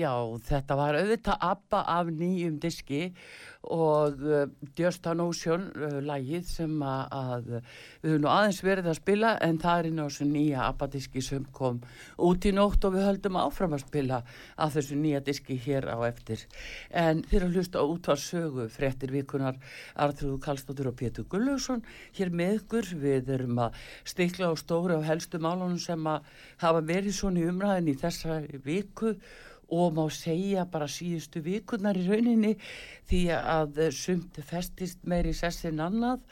Já, þetta var auðvitað ABBA af nýjum diski og uh, Just an Ocean uh, lagið sem að, að við höfum nú aðeins verið að spila en það er inn á þessu nýja ABBA diski sem kom út í nótt og við höldum áfram að spila af þessu nýja diski hér á eftir. En þeir að hlusta á útvar sögu fréttir vikunar Arþrúðu Kallstóttur og Pétur Gullausson hér með ykkur. Við erum að stikla á stóri á helstu málunum sem að hafa verið svona umræðin í þessa viku og má segja bara síðustu vikunar í rauninni því að eh, sumt festist meiri sess en annað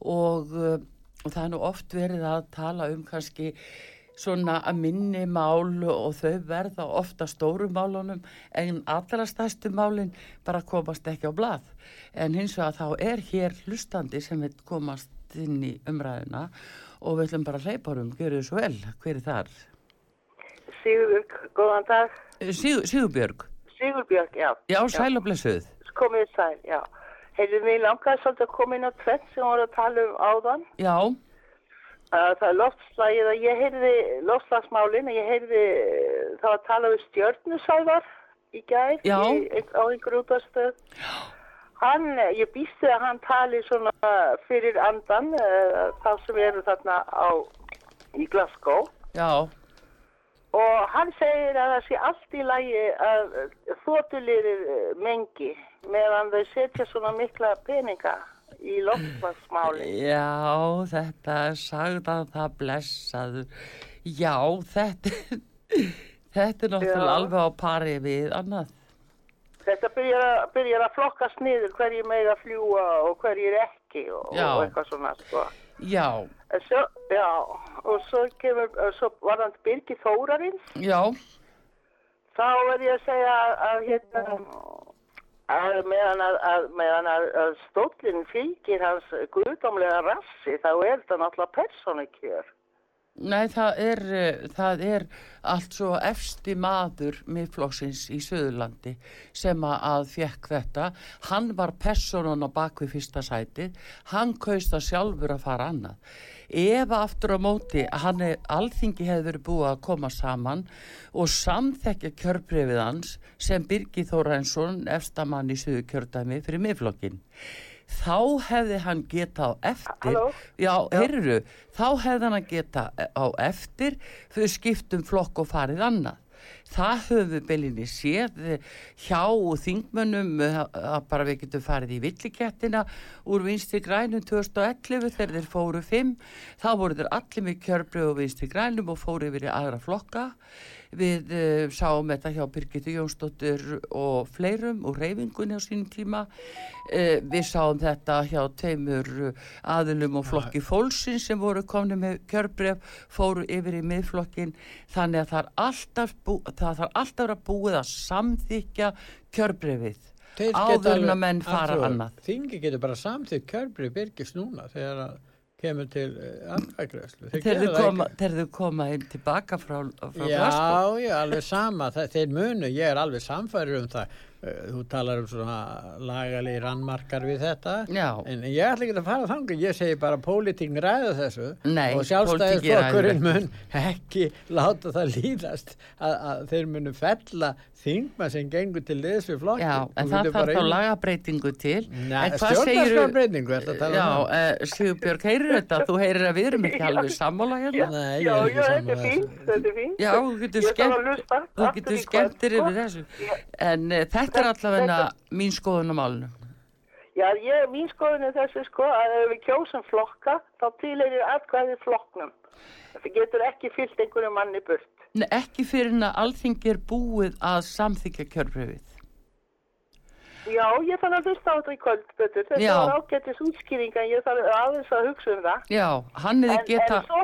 og, eh, og það er nú oft verið að tala um kannski svona að minni mál og þau verða ofta stóru málunum en allra stærstu málin bara komast ekki á blað en hins vegar þá er hér hlustandi sem vil komast inn í umræðina og við ætlum bara að hleypa um, þið svo vel, hver er þar? Sigurbjörg, góðan dag. Sigur, Sigurbjörg, Sigurbjörg, já. já, sæl og blessuð. Komið sæl, já. Heyrðu, mér langaði svolítið að koma inn á tvett sem voru að tala um áðan. Já, það er loftslagið og ég heyrði loftslagsmálin og ég heyrði var að tala um stjörnusæðar í Já. í, á einhver útastöð. Hann, eh, ég býsti að hann tali svona fyrir andan uh, þá sem eru þarna á, í Glasgow. já, Og hann segir að það sé allt í lagi að þóttulirir mengi meðan þau setja svona mikla peninga í loftslagsmáli. já, þetta er sagðan það blessaður. Já, þetta, þetta er náttúrulega Já. alveg á pari við annað. Þetta byrjar að, byrjar að flokkast niður hverjir mega fljúa og hverjir ekki og, og eitthvað svona sko. Já, En Svo, já, og svo kemur, svo var hann Birgir Þórarins, já, þá verð ég að segja að, hérna, að meðan að, að, meðan að, stóllin fylgir hans guðdómlega rassi, þá er þetta náttúrulega persónukjör. Nei það er, eh, það er allt svo efsti maður miðflokksins í Suðurlandi sem að, að fekk þetta. Hann var personan á bakvið fyrsta sæti, hann kaust það sjálfur að fara annað. Ef aftur á móti hann er, alþingi verið búið að koma saman og samþekja kjörbrefið hans sem Birgir Þórainsson, efstamann í Suður kjördæmi fyrir miðflokkin. Þá hefði hann geta á eftir, Halló? já, heyrðu, þá hefði hann geta á eftir fyrir skiptum flokk og farið annað. Það höfum við belinni séð eh, hjá þingmönnum eh, að bara við getum farið í villikettina úr vinstri grænum 2011 þegar þeir fóru fimm. Þá voru þeir allir með kjörbröð og vinstri grænum og fóru yfir í aðra flokka. Við uh, sáum þetta hjá Birgitu Jónsdóttur og fleirum og reyfingunni á sínum tíma. Uh, við sáum þetta hjá tveimur uh, aðilum og flokki fólksins sem voru komni með kjörbref, fóru yfir í miðflokkin. Þannig að það er alltaf, bú, það þarf alltaf að búið að samþykja kjörbrefið. Áður en að menn fara annað. Þingi getur bara samþýtt kjörbrið Birgis núna þegar að kemur til aðvægræslu. Þegar þau koma, inn tilbaka frá, frá Já, Glasgow. já, alveg sama, það, þeir munu, ég er alveg samfærir um það, þú talar um svona lagalegi rannmarkar við þetta, Já. en ég ætla ekki að fara þangar, ég segi bara pólitíkin ræða þessu. Nei, og sjálfstæðisflokkurinn mun ekki láta það líðast að, að þeir munu fella þingma sem gengur til liðs við flokkin. Já, en það þarf þá lagabreitingu til. Nei, tala um Já, uh, Sigurbjörg, heyrir þetta? Þú heyrir að við erum ekki alveg sammála hérna? Nei, ég já, er ekki já, þetta er fínt, þessu. þetta er fínt. Já, þú getur skemmt, þú getur skemmtir sko. yfir þessu. Já. En uh, þetta er allavega mín skoðun á málunum. Já, ég, mín skoðun er þessu sko að ef við kjósum flokka, þá tileirir atkvæði flokknum. Það getur ekki fyllt einhverju manni burt. Nei, ekki fyrir en að alþingi er búið að samþykja kjörbreyfið. Já, ég þarf að hlusta á þetta í kvöld, betur. Þetta Já. var ágættis útskýring en ég þarf aðeins að hugsa um það. Já, hann hefði geta... svo,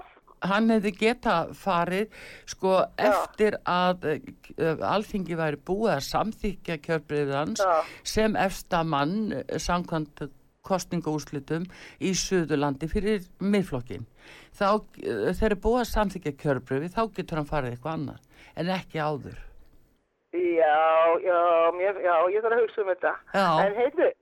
hann hefði geta farið sko eftir að uh, alþingi væri búið að samþykja kjörbreyfið hans Já. sem efsta mann uh, samkvæmt kostningaúslitum í Suðurlandi fyrir miðflokkin. Þá uh, þegar er búið að samþykja kjörbreyfið þá getur hann farið eitthvað annað en ekki áður. Já, já, mér, já, ég þarf að hugsa um þetta. Já. En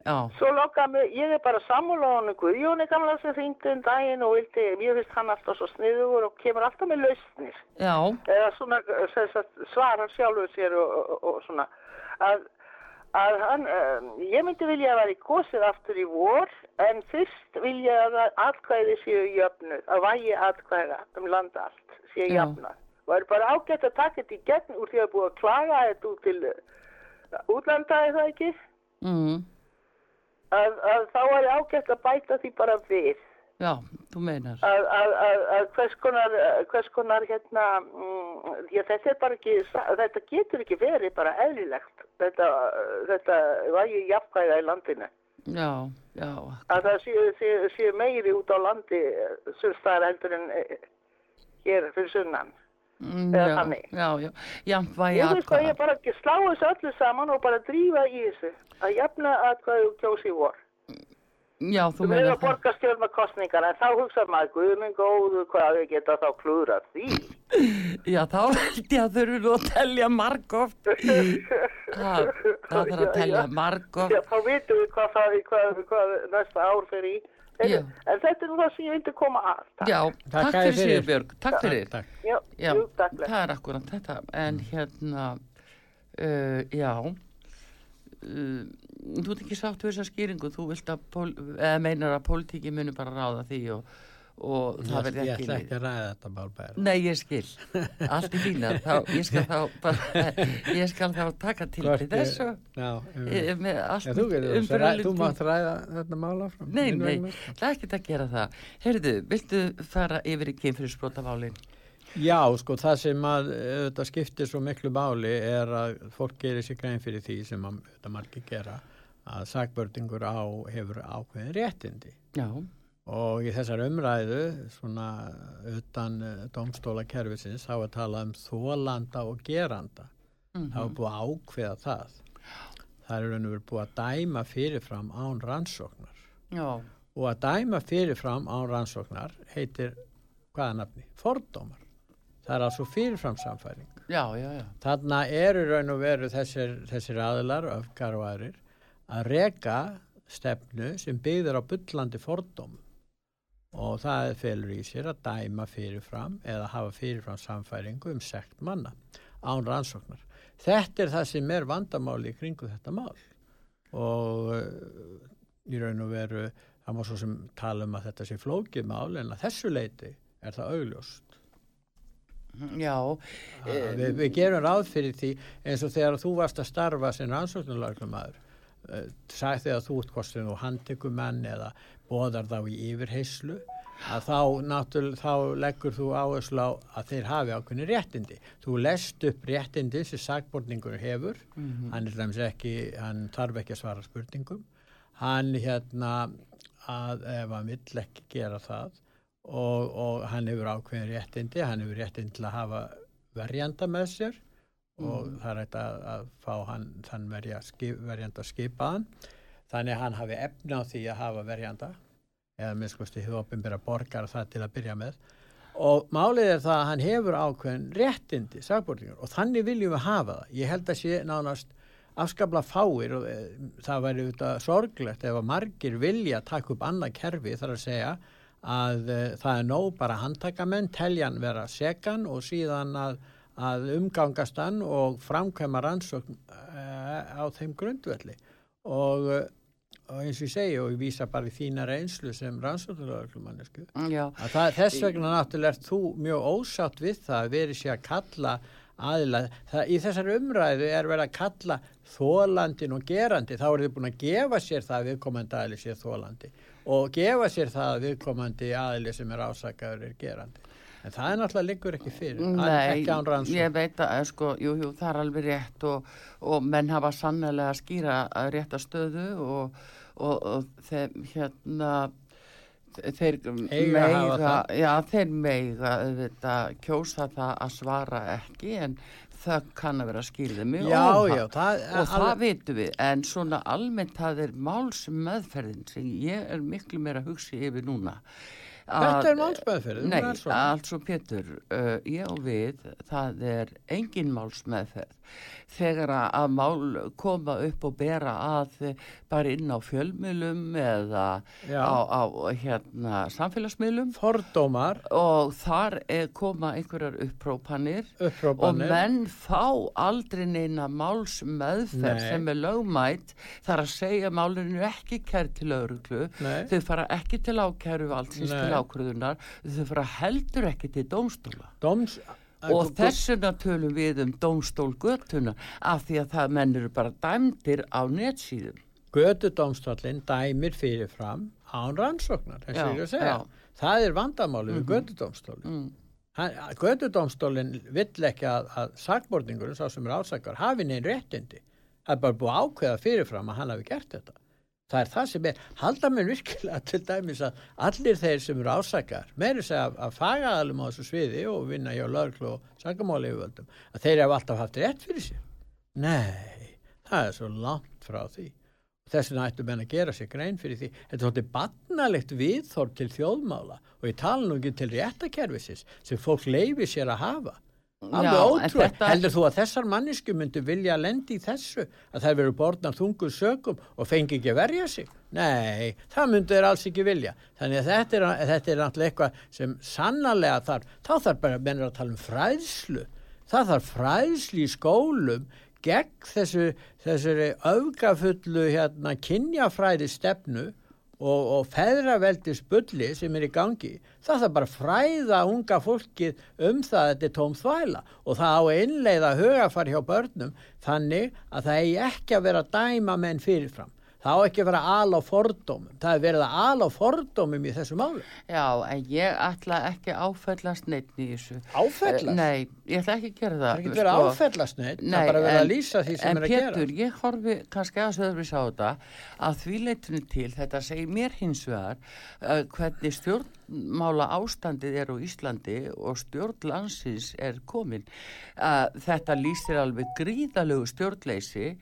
Já. svo lokkar mig, ég er bara hann Guðjóni gamla sem hringdi um daginn og vildi, mér finnst hann alltaf svo sniður og kemur alltaf með lausnir. Já, Eða svona, sagt, svarar sjálfur sér og, og, og svona. Að, að hann, um, ég myndi vilja að vera í kosið aftur í vor, en fyrst vilja að atkvæði séu jöfnuð, að vægi atkvæða um landa allt séu Já. jöfnað. Og er bara ágætt að taka þetta í gegn úr því að búið að klaga þetta út til uh, útlanda, það ekki? mm, Að, að þá er ágætt að bæta því bara við. já, þú meinar. Að, að, að, að hvers konar, hvers konar hérna, mm, að þetta er bara ekki, þetta getur ekki verið bara eðlilegt, þetta, þetta vægi jafnkvæða í landinu. Já, já, Að það séu, séu, séu meiri út á landi sumstaðar heldur en eh, hér fyrir sunnan. mm, Eða þannig. já, já, jafn vægi Ég veist hvað ég bara slá þessu öllu saman og bara drífa í þessu. Að jafna að hvað þú kjósi vor. Já, þú Þú verður meinar að borga stjórnarkostningar en þá hugsa maður, guðminn góðu, hvað við geta þá klúðrað því. Já, þá held ég að þurfi nú að telja margóft. Það, það þarf að telja Já, margóft. þá vitum við hvað, það, hvað, hvað næsta ár fer í. En, Já. en þetta er nú það sem ég vildi koma að. Takk. Já, Takk takk fyrir. fyrir Sigurbjörg, takk fyrir. Takk. Já, Já, jú, takk. það er akkurat þetta. En hérna, uh, já, uh, þú ert ekki sátt við þessa skýringu, þú vilt að, pól, meinar að pólitíki muni bara ráða því og, og það Ég, verði ég ekki... ætla ekki að ræða þetta mál bæra. Nei, ég skil. Allt í fína. Þá, ég skal þá bara, ég skal þá taka til til þess og Já, um, með allt ja, þú, getur, mitt um, ræ, þú mátt ræða þetta mál áfram. Nei, nei, það er ekki að gera það. Heyrðu, viltu fara yfir í kynfyrirsprótaválinn? Já, sko, það sem að þetta skiptir svo miklu máli er að fólk gerir sér grein fyrir því sem að, þetta margir gera að sagbördingur á hefur ákveðin réttindi. Já, og í þessar umræðu svona utan domstóla kerfisins þá er talað um þólanda og geranda. Mhm. þá er búið að ákveða það. Það er raun og verið búið að dæma fyrirfram án rannsóknar. Já, og að dæma fyrirfram án rannsóknar heitir hvaða nafni? Fordómar það er altså fyrirfram samfæring já, já, já. þarna eru raun og veru þessir, þessir aðilar, öfgar og aðrir að reka stefnu sem byggður á bullandi fordóm og það felur í sér að dæma fyrirfram eða hafa fyrirfram samfæringu um sekt manna án rannsóknar. Þetta er það sem er vandamáli í kringu þetta mál og uh, í raun og veru það má svo sem tala um að þetta sé flókið mál en að þessu leiti er það augljóst. Já, Uh, við, við gerum ráð fyrir því eins og þegar þú varst að starfa sem rannsóknarlaglumæður uh, sagði þegar þú sem þú handtekur menn eða boðar þá í yfirheyslu að þá þá leggur þú áherslu á að þeir hafi ákveðni réttindi. Þú lest upp réttindi sem sagborningur hefur. Hann er dæmis ekki, hann þarf ekki að svara spurningum. Hann hérna að ef hann vill ekki gera það og, og hann hefur ákveðin réttindi, hann hefur réttindi til að hafa verjanda með sér og það er hægt að, að fá hann, þann verja, skip, verjanda skipaðan. Þannig að hann hafi efni á því að hafa verjanda eða minnskosti hefur opinbera borgar það til að byrja með. Og málið er það að hann hefur ákveðin réttindi sagbortingar og þannig viljum við hafa það. Ég held að sé nánast afskapla fáir og e, það væri auðvitað sorglegt ef að margir vilja taka upp annað kerfi þar að segja að e, það er nóg bara að handtaka menn, teljan vera sekan og síðan að, að umgangast hann og framkvæma rannsókn e, á þeim grundvelli. Og, e, og eins og ég segi og ég vísa bara í þína reynslu sem rannsóknarlöglumannesku já, að það, þess vegna náttúrulega ert þú mjög ósátt við það að verið sé að kalla aðila, það, í þessar umræðu er verið að kalla þólandin og gerandi, þá er þið búin að gefa sér það að viðkomandi aðili sé þólandi og gefa sér það að viðkomandi aðili sem er ásakaður er gerandi. En það er náttúrulega liggur ekki fyrir. Nei, ekki ég veit að, eh, sko, jú, jú, það er alveg rétt og, og menn hafa sannlega að skýra að rétta stöðu og, og, og þeir, hérna, þeir Eiga meiga, já, þeir meiga auðvitað kjósa það að svara ekki en það kann að vera skýrðið mjög Já, óhapp. já, það- og það vitum við, en svona almennt það er máls meðferðin sem ég er miklu meira að hugsa yfir núna Þetta er málsmeðferð, Nei, rannsókn. altså Pétur, uh, ég og við, það er engin málsmeðferð. Þegar að mál koma upp og bera að eh, bara inn á fjölmiðlum eða Já. á, á hérna, samfélagsmiðlum Fordómar, og þar er koma einhverjar upprópanir og upprópanir. menn fá aldrei neina málsmeðferð Nei. sem er lögmætt þar að segja málinu ekki kært til Nei. þau fara ekki til ákæru valdsins til ákvörðunar þau fara heldur ekki til dómstóla Dóms, og þessuna tölum við um dómstól göttuna af því að það menn eru bara dæmdir á netsíðum gödudómstallin dæmir fyrirfram án rannsóknar, þess Já, já. Það er vandamáli við gödudómstólin. mm. Gödudómstólin vill ekki að, að sakborningurinn, sá sem er ásakar, hafi neinn réttindi. Það er bara búið ákveða fyrirfram að hann hafi gert þetta. Það er það sem er, halda mér virkilega til dæmis að allir þeir sem eru ásakar, meiri segja að, að fagaðalum á þessu sviði og vinna hjá löglu og sakamáli yfirvöldum, að þeir hafa alltaf haft rétt fyrir sér. Nei, það er svo langt frá því. Þess vegna ættu menn að gera sér grein fyrir því. Þetta er svolítið barnalegt viðþór til þjóðmála og ég tala nú ekki til réttakerfisins sem fólk leifi sér að hafa. Alveg ótrúið. Heldur þú að þessar mannisku myndu vilja lendi í þessu að þær veru borðnar þungur sögum og fengi ekki að verja sig? Nei, það myndu þeir alls ekki vilja. Þannig að þetta er, þetta er náttúrulega eitthvað sem sannarlega þarf, þá þarf bara mennur að tala um fræðslu. Það þarf fræðslu í skólum gegn þessu, þessari öfgafullu hérna, kynjafræði stefnu og, og feðraveldis bulli sem er í gangi, það þarf bara að fræða unga fólkið um það að þetta er tóm þvæla og það á að innleiða hugafar hjá börnum þannig að það eigi ekki að vera dæma menn fyrirfram. Það á ekki að vera al á fordómum. Það er verið að al á fordómum í þessu máli. Já, en ég ætla ekki að áfellast neitt í þessu Áfellast? Eh, Nei, ég ætla ekki að gera það Það er ekki verið að áfellast neitt, það er bara verið að lýsa því sem er að gera. En Pétur, ég horfi kannski aðeins öðru sá þetta að því leitinu til, þetta segir mér hins vegar uh, hvernig stjórnmála ástandið er á Íslandi og stjórn landsins er komin. Þetta lýsir alveg gríðalegu stjórnleysi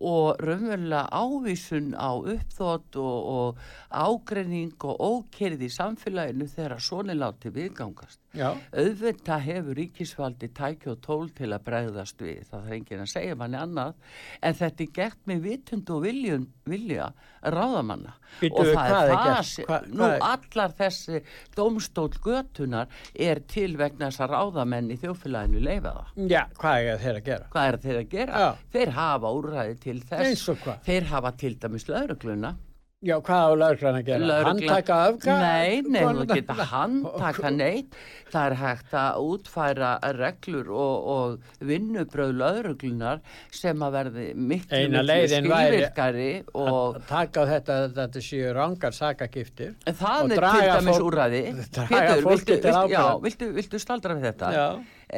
og raunverulega ávísun á uppþótt og, og ágreining og ókerið í samfélaginu þegar svona látið viðgangast. Já, Auðvitað hefur ríkisvaldi tæki og tól til að bregðast við, það er enginn að segja manni annað, en þetta er gert með vitund og viljun, vilja ráðamanna. Bíddu, og það er það sem, nú er- allar þessi dómstól götunar er til vegna þess að ráðamenn í þjófélaginu leifa það. já, hvað er þeir að gera? Hvað er þeir að gera? Já. Þeir hafa úrræði til þess. Þeir hafa til dæmis lögregluna. Já, hvað á laurglann að gera? Lögregla- Handtaka öfga? Nei, nei, þú geta handtaka neitt. Það er hægt að útfæra reglur og, og vinnubröð lögreglunar sem að verði miklu, miklu skilvirkari og að taka á þetta þetta séu rangar sakagiftir það er til dæmis úrræði. draga fólki til viltu, já, viltu, viltu staldra við þetta? Já.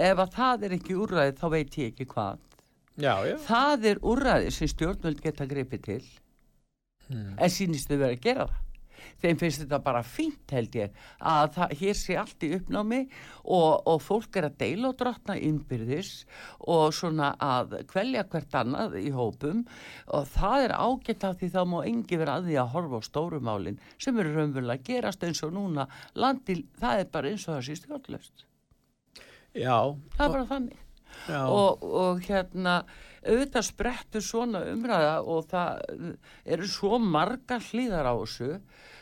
Ef að það er ekki úrræði þá veit ég ekki hvað. Já, já, Það er úrræði sem stjórnvöld geta gripið til Hmm. en sýnist þau verið að gera það. Þeim finnst þetta bara fínt held ég að það, hér sé allt í uppnámi og, og fólk er að deila og drotna innbyrðis og svona að kvelja hvert annað í hópum og það er ágætt af því þá má engi vera að því að horfa á stórumálin sem eru raunverulega að gerast eins og núna landi, það er bara eins og það sé stjórnlöst. já, Það er bara þannig já. og, og hérna auðvitað sprettur svona umræða og það eru svo margar hlýðar á þessu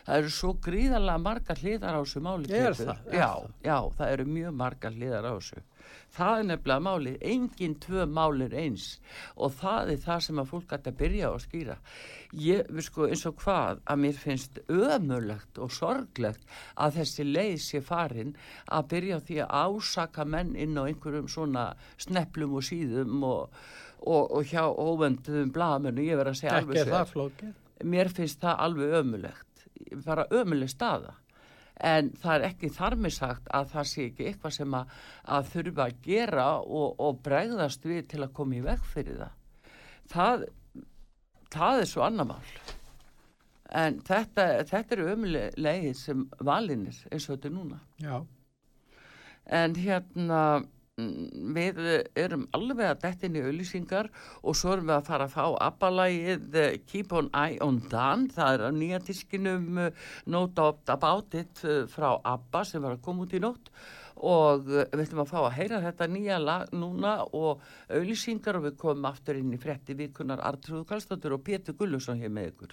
það eru svo gríðarlega margar hlýðar á þessu máli Er það? Er já, það? já, það eru mjög margar hlýðar á þessu það er nefnilega málið, engin tvö málir eins og það er það sem að fólk gæti að byrja á að skýra ég, sko, eins og hvað að mér finnst ömulegt og sorglegt að þessi leið sé farin að byrja á því að ásaka menn inn á einhverjum svona sneplum og síðum og, og, og hjá óvenduðum blaðamennu, ég verð að segja ekki alveg sér það flókið. mér finnst það alveg ömulegt bara ömuleg staða. En það er ekki þar með sagt að það sé ekki eitthvað sem að, að þurfa að gera og, og bregðast við til að koma í veg fyrir það. Það, það er svo annar mál. En þetta, þetta eru ömuleg leið sem valinir eins og þetta er núna. Já, en hérna við eh, erum alveg að detta inn í auðlýsingar og svo erum við að fara að fá abbalægið eh, Keep on Eye on Dan. Það er á nýja diskinum uh, Note About It uh, frá Abba sem var að koma út í nótt. Og við ætlum að fá að heyra þetta nýja lag núna og auðlýsingar og við komum aftur inn í frétti vikunar Artrúðu Kallstóttur og Pétur Gullusson hér með ykkur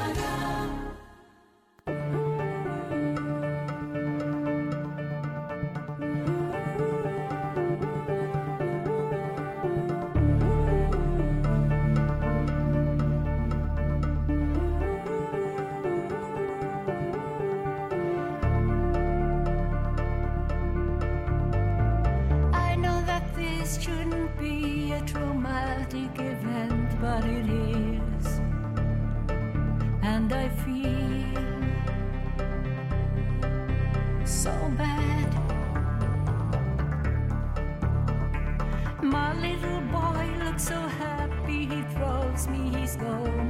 Traumatic event, but it is. And I feel so bad. My little boy looks so happy, he throws me his go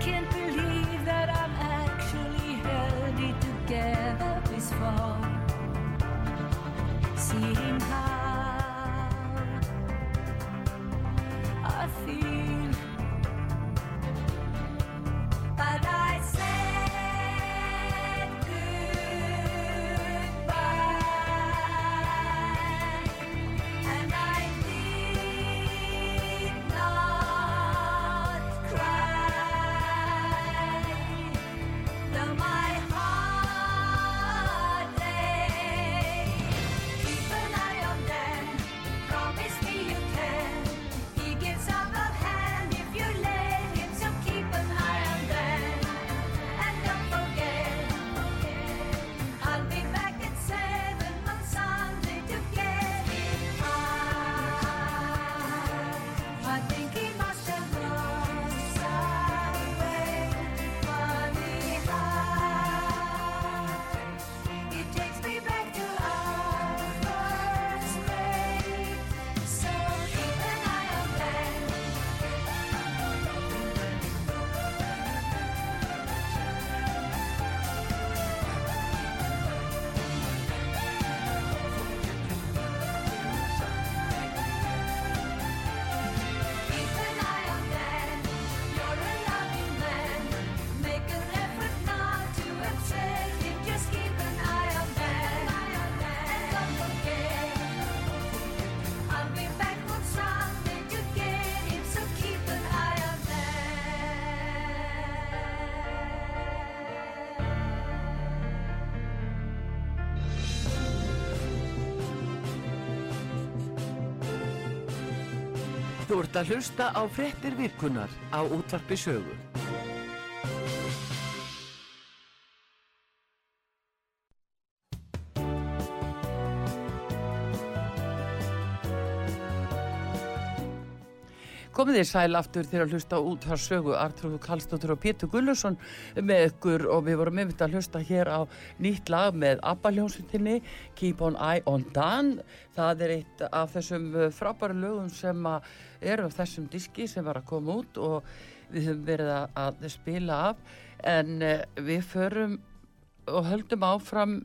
can't believe that I'm actually held it together this far. Seeing how Þú ert að hlusta á frettir virkunar á útvarpi sögu. komið þér sæl aftur þegar að hlusta út þar sögu Artrúðu Kallstóttur og Pétur Gullusson með ykkur og við vorum yfir að hlusta hér á nýtt lag með Abba hljómsveitinni Keep on Eye on Dan það er eitt af þessum frábæru lögum sem að eru af þessum diski sem var að koma út og við höfum verið að, spila af en uh, við förum og höldum áfram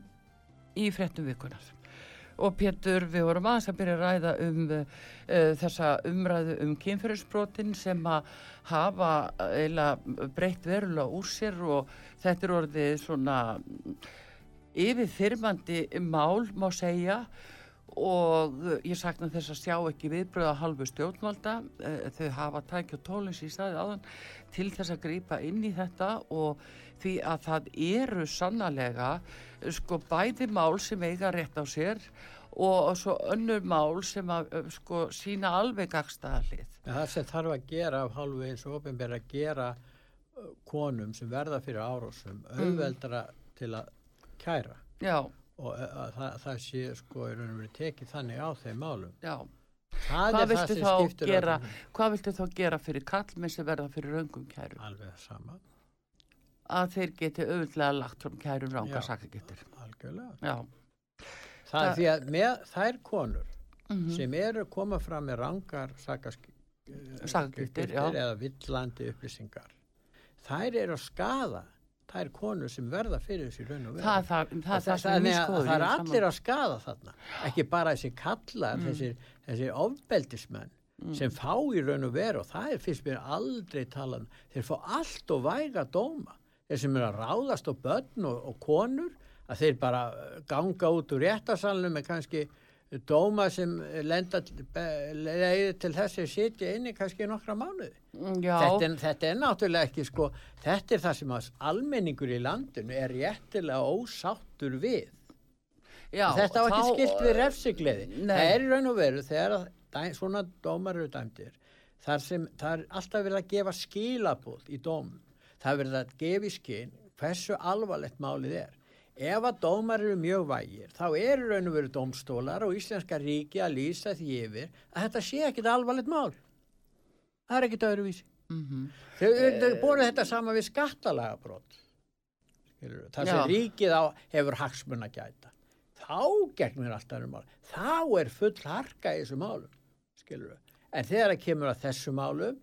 í fréttum vikunar. Og Pétur, við vorum aðeins að byrja að ræða um uh, þessa umræðu um kynferðisbrotin sem að hafa eiginlega breytt verulega úr sér og þetta er orðið svona yfirþyrmandi mál má segja og uh, ég sakna þess að sjá ekki viðbröða halvu stjórnvalda. Uh, þau hafa tækja tólins í staði áðan til þess að grípa inn í þetta og því að það eru sannlega sko bæði mál sem eiga rétt á sér og svo önnur mál sem að sko sína alveg gagstaðalið. Það sem þarf að gera af hálfu eins og ofinbæra að gera konum sem verða fyrir árásum auðveldara til að kæra. Já, og að það, það sé sko raun og verið tekið þannig á þeim málum. já. Það Hvað er viltu þá gera, öllu. hvað viltu þá gera fyrir kallmenn sem verða fyrir raungum kærum? Alveg sama, Að þeir geti auðvitað lagt fram kærum ranga Já. sakagetur. algjörlega. Já, Það er Það- því að með þær konur Mhm. sem eru að koma fram með rangar Sakagiftir, já. eða villandi upplýsingar þær eru að skada þær konur sem verða fyrir þessi raun og veru það, það, það, það, er allir að skada þarna ekki bara þessi kallar Mm. þessir, þessir ofbeldismenn sem fá í raun og veru og það er fyrst mér aldrei talað um. þeir fá allt og væga dóma þeir sem eru að ráðast á börn og, og konur að þeir bara ganga út úr réttarsalunum með kannski dóma sem lenda leiði til þess að sitja inni kannski nokkra mánuði Já, þetta er, þetta er náttúrulega ekki sko, þetta er það sem almenningur í landinu er réttilega ósáttur við. já. þetta á ekki þá- skilt við refsigleði. Það er í raun og veru þegar að svona dómar eru dæmdir. Þar sem það er alltaf verið að gefa skilabóð í dóm. Það er verið að gefa í skinn hversu alvarlegt málið er. Ef að dómar eru mjög vægir, þá eru raun og veru dómstólar og Íslenska ríki að lýsa því yfir að þetta sé ekkit alvarlegt mál. Það er ekkit öðruvísi. Mhm. Þau, þau borðu þetta sama við skattalagabrót. Skilurðu, Það sem ríkið á hefur hagsmun að gæta. Þá gegnir alltaf um mál. Þá er full harka í þessu málum. Skilurðu. En þegar það kemur að þessu málum,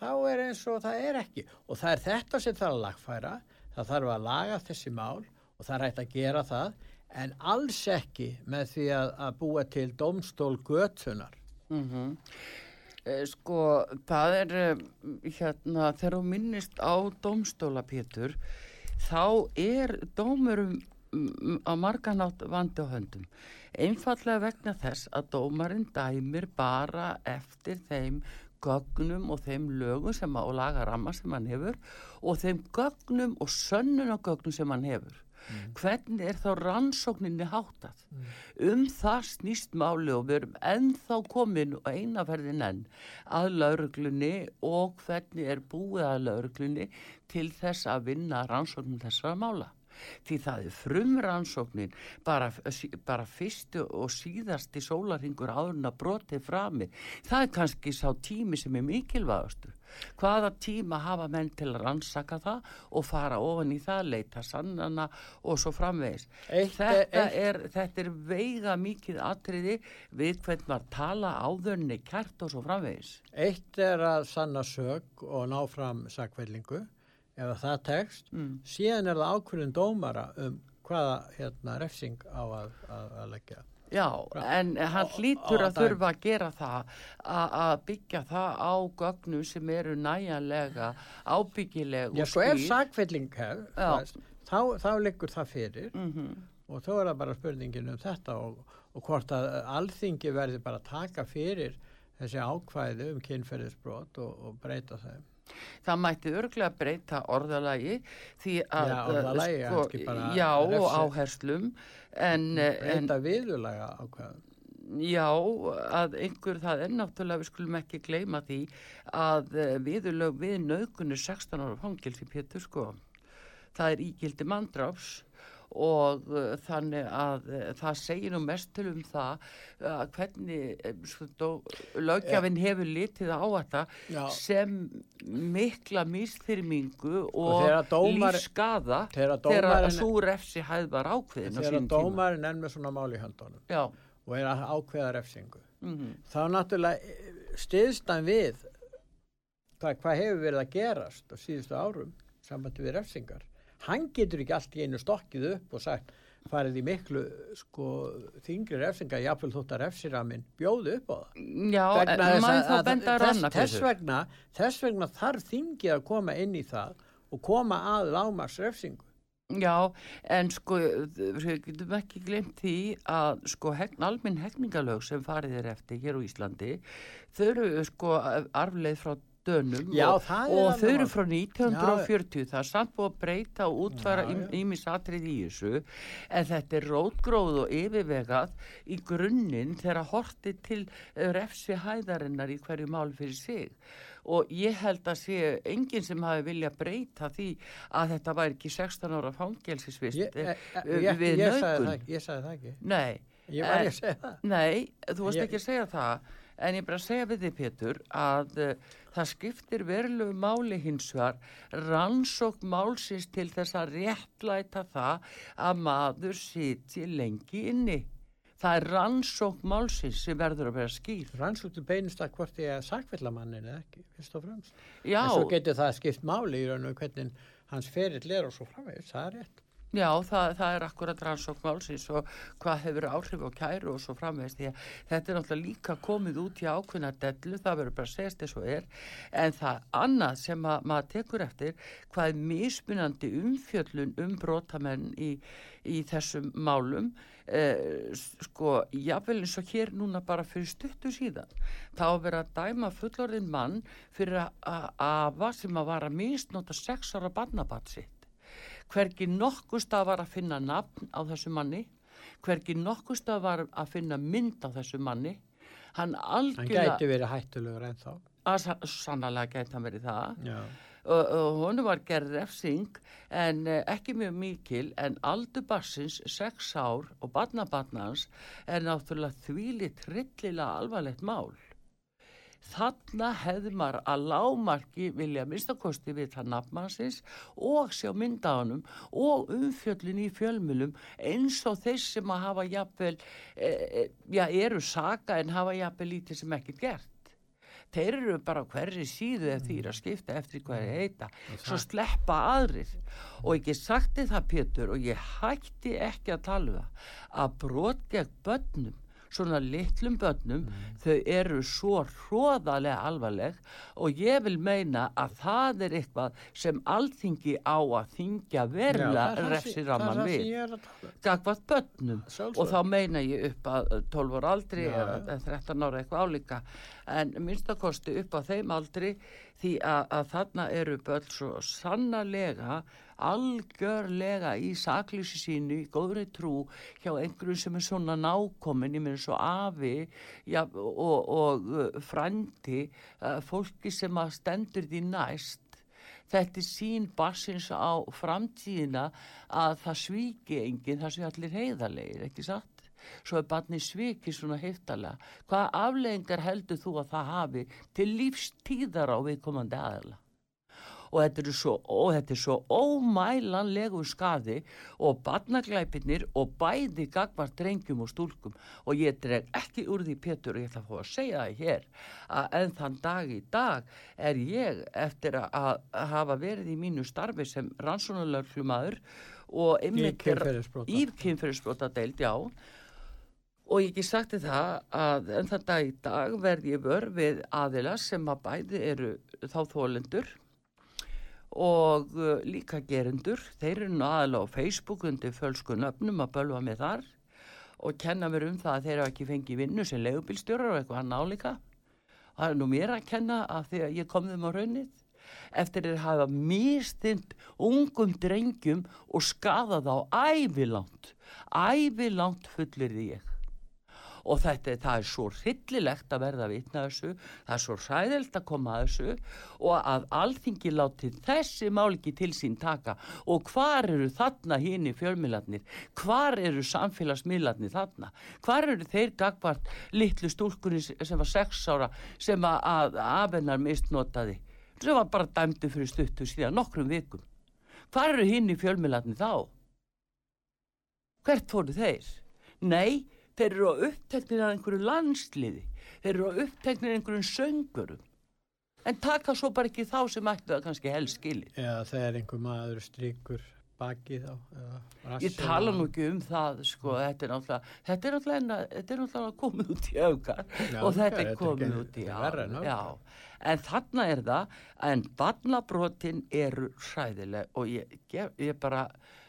þá er eins og það er ekki. Og það er þetta sem þarf að lagfæra. Það þarf að laga þessi mál og það er hægt að gera það. En alls ekki með því að, að búa til domstól göttunar. Mhm. Eh, Sko, það er eh, hérna, þegar þú minnist á dómstóla Pétur, þá er dómurum mm, á marganátt vandi á höndum. Einfallega vegna þess að dómarinn dæmir bara eftir þeim gögnum og þeim lögum sem að, og lagaramma sem hann hefur og þeim gögnum og sönnun á gögnum sem hann hefur. Hvernig er þá rannsókninni háttað? Um það snýst máli og við erum ennþá komin og einaferðin enn að lauruglunni og hvernig er búið að lauruglunni til þess að vinna rannsóknin þessara mála. Því það er frumrannsóknin bara, bara fyrstu og síðasti sólarhingur áðurinn að brotið frami. Það er kannski sá tími sem er mikilvægastur. Hvaða tíma hafa menn til að rannsaka það og fara ofan í það, leita sannana og svo framvegis. Eitt Þetta eitt- er, þetta er veiga mikið atriði við hvern maður tala áðurni kært og svo framvegis. Eitt er að sanna sög og ná fram sakvellingu ef að það tekst. Mm. Síðan er það ákvörðin dómara um hvaða hérna, refsing á að, að, að leggja. Já, en hann hlýtur að þurfa að gera það að byggja það á gögnum sem eru næjanlega ábyggileg Já, og svo skýr. sakvelling hef, Já. fæst, þá, þá liggur það fyrir Mhm. og þá er það bara spurningin um þetta og, og hvort að alþingi verði bara taka fyrir þessi ákvæði um kynferðisbrot og, og breyta þeim. Það mætti örglega breyta orðalagi því að Já, orðalagi, eh, kannski bara já og refsi- áherslum en, eh, Breyta viðurlega ákvæðum. Já, að einhver það er náttúrulega, við skulum ekki gleyma því að eh, viðurlög við nöðgunni 16 ára fangilsi Pétur sko. Það er ígildi mandráfs og uh, þannig að uh, það segir nú mest til um það uh, hvernig sko, lögjafinn hefur litið á þetta Já. sem mikla misþyrmingu Og og, dómar- lífskaða þegar að svo refsi hæð var ákveðin þegar tíma. dómarinn er með svona mál í höndunum Já, og er að ákveða refsingu. Mhm, þá náttúrulega stiðst hann við hvað, hvað hefur verið að gerast á síðustu árum sambandi við refsingar hann getur ekki allt í einu stokkið upp og sagt farið í miklu sko þingri refsingar jáfnvel þótt að refsiramin bjóðu upp á það. Já Vegna en maður að- þá að benda þess, ranna þess, vegna, þess vegna þarf þingið að koma inn í það og koma að lámars refsingu Já, en sko, við getum ekki glemt því að sko hegn, alminn hegningalög sem farið er eftir hér á Íslandi, þau eru sko arfleið frá dönum Já, og, er og þau eru frá 1940, það er samt búið að breyta og útfæra Já, já. ímis atrið í þessu, en þetta er rótgróð og yfirvegað í grunninn þegar horti til eh, refsi hæðarinnar í hverju mál fyrir sig. Og ég held að sé enginn sem hafi vilja breyta því að þetta væri ekki 16 ára fangelsisvist ég, eh, ég, eh, ég, við ég, sagði það, ekki- ég sagði það ekki. Nei, ég var ég að segja það. nei, þú varst ekki að segja það en ég bara segja við þið Pétur að uh, það skiptir verulegu máli hins vegar rannsókn málsins til þess að réttlæta það að maður sitji lengi inni. Það er rannsókn málsins sem verður að vera skýr. rannsóktu beinist að hvort ég er sakvillamannin eða ekki, fyrst og fremst Já, en svo getur það skipt máli í raun og hvernig hans ferill er og svo framvegis, það er rétt Já, það, það er akkurat rannsókn málsins og hvað hefur áhrif á kæru og svo framvegist því að þetta er náttúrulega líka komið út í ákveðna dellu, það verður bara að segja þess og er, en það annað sem að, maður tekur eftir, hvað er mismunandi umfjöllun um brotamenn í, í þessum málum, eh, sko, jáfnvel eins og hér núna bara fyrir stuttu síðan, þá vera að dæma fullorðin mann fyrir að- afa sem að var að misnota sex ára barnabat sitt hvergi nokkustaf var að finna nafn á þessu manni, hvergi nokkustaf var að finna mynd á þessu manni, hann hann algjörlega, gæti verið hættulegur ennþá. Að sa- sannarlega gæti hann verið það, já, og, og honum var gerð refsing en eh, ekki mjög mikil en aldur barsins, sex ár og barnabarnans er náttúrulega þvíli trillilega alvarlegt mál. Þarna hefði maður að lámarki vilja minnstakosti við það nafnmannsins og sjá mynda á honum og umfjöllin í fjölmjölum eins og þeir sem að hafa jafnvel, e, e, já, eru saka en hafa jafnvel lítið sem ekkert gert. Þeir eru bara hverri síðu ef því að skipta eftir þeir heita. Svo sleppa aðrir. Og ég sagti það Pétur og ég hætti ekki að tala um það að brot gegn börnum svona litlum börnum, þau eru svo hróðalega alvarleg og ég vil meina að það er eitthvað sem alþingi á að þingja verulega refsiramman það við um. gagvart börnum Sjálfsögðu. og þá meina ég upp að 12 ára aldri Já, eða já. 13 ára eitthvað álíka en minnstakosti upp á þeim aldri því að, að þarna eru börn svo sannarlega algjörlega í saklýsi sínu í góðri trú hjá einhverju sem er svona nákomin ég meina svo afi ja, og, og uh, frændi uh, fólki sem að stendur því næst þetta er sín barsins á framtíðina að það svíki enginn, það sé allir heiðarlegir, ekki satt? Svo er barnið svikið svona heftalega. Hvaða afleðingar heldur þú að það hafi til lífstíðar á viðkomandi aðala? Og þetta, er svo, og þetta er svo ómælanlegu skadi og barnaglæpinir og bæði gagvart drengjum og stúlkum og ég dreg ekki úr því Pétur og ég ætla að fá að segja það hér að en þann dag í dag er ég eftir að, að hafa verið í mínu starfi sem rannsónulegflumadur og einmitt kynferðisbrota. í kynferðisbrota deild, já og ég ekki sagt þér það að en þann dag í dag verð ég vör við aðila sem að bæði eru þá þólendur og uh, líka gerendur. Þeir eru nú aðalega á Facebook undir fölsku nöfnum að bölva með þar og kenna mér um það að þeir hafa ekki fengið vinnu sem leigubilstjórar og eitthvað hann álíka. Það er nú mér að kenna að því að ég kom þeim á raunnið eftir þeir hafa mistind ungum drengjum og skadað á ævilangt ævilangt fullir ég og þetta það er svo hryllilegt að verða að vitna þessu, það er svo hræðilt að koma að þessu og að alþingi láti þessi mál ekki til sín taka og hvar eru þarna hinn í fjölmiðlarnir, hvar eru samfélagsmiðlarnir þarna, hvar eru þeir gagvart litlu stúlkunni sem var sex ára sem að, að afennar mistnotaði, sem var bara dæmdu fyrir stuttu síðan nokkrum vikum. Hvar eru hinn í fjölmiðlarnir þá? Hvert fóru þeir? Nei, þeir eru á uppteknir af einhverju landsliði. Þeir eru á uppteknir af einhverjum söngurum. En taka svo bara ekki þá sem ættu það kannski helst skilið. eða þegar einhver maður stríkur bakið á eða Ég tala nú ekki um það, sko, þetta er náttúrulega, þetta er náttúrulega, þetta er náttúrulega komið út í augar Já, og þetta þetta er komið ekki- út í þetta verra en þarna er það, en barnabrotin eru hræðileg og ég, ég, ég bara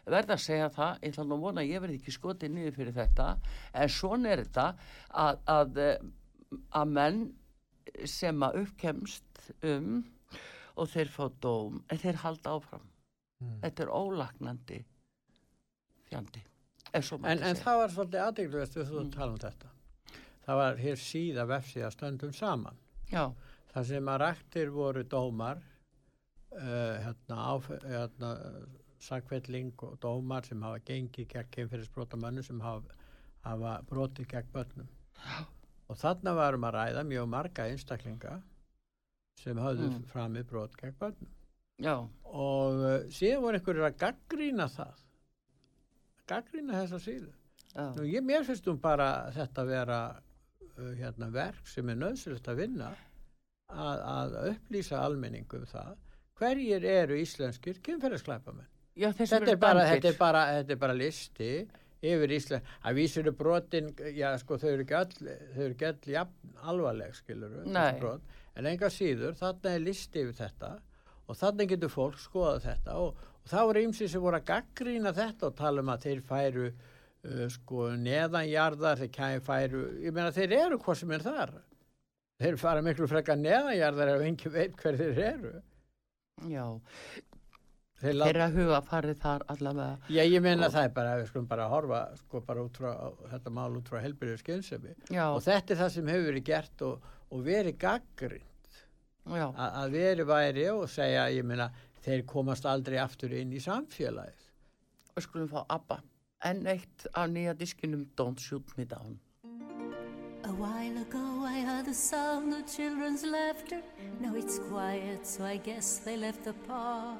verð að segja það, ég ætla nú að vona að ég verði ekki skotið niður fyrir þetta, en svona er þetta að, að, eh, að menn sem að uppkemst um og þeir fá dóm, en þeir halda áfram. Mm. Þetta er ólagnandi fjandi. En, en það var svolítið aðeinsverst við þú Mm. tala um þetta. Það var hér síða vefsíða stöndum saman. Já, Það sem að rættir voru dómar, uh, hérna, áf, hérna, sakvelling og dómar sem hafa gengið gegn kemfyrirsbrotamönnu sem hafa, hafa brotið gegn börnum. Og þarna varum að ræða mjög marga einstaklinga sem hafðu Mm. framið brot gegn börnum. já, Og uh, síðan voru einhverjir að gaggrína það. Gaggrína þessa síðu. Nú, ég, mér finnst um bara þetta vera uh, hérna, verk sem er nöðsynlegt að vinna að, að upplýsa almenningum það hverjir eru íslenskir kynferðisklæpamenn. Já Þetta er, bara, þetta, er bara, þetta er bara listi yfir Ísland. Að vísur eru brotin, já sko þau eru ekki öll jafn alvarleg skilur brot, en enga síður þarna er listi yfir þetta og þarna getur fólk skoða þetta og, og þá eru ymsi sem voru að gaggrína þetta og tala um að þeir færu uh, sko neðanjarðar, þeir færu, ég meina þeir eru hvað sem er þar. Þeir fara miklu frekar neðanjarðar ef engin veit hver þeir eru. Já, Þeirra huga farið þar allavega. Já, ég meina Og- það er bara, við skulum bara horfa sko bara út frá, þetta mál út frá helbyrju skynsemi Já, og þetta er það sem hefur verið gert og, og verið gaggrind já, að verið væri og segja, ég meina þeir komast aldrei aftur inn í samfélagið og skulum fá ABBA. En eitt á nýja diskinum Don't Shoot Me Down. A while ago I heard the sound of children's laughter. Now it's quiet, so I guess they left the park.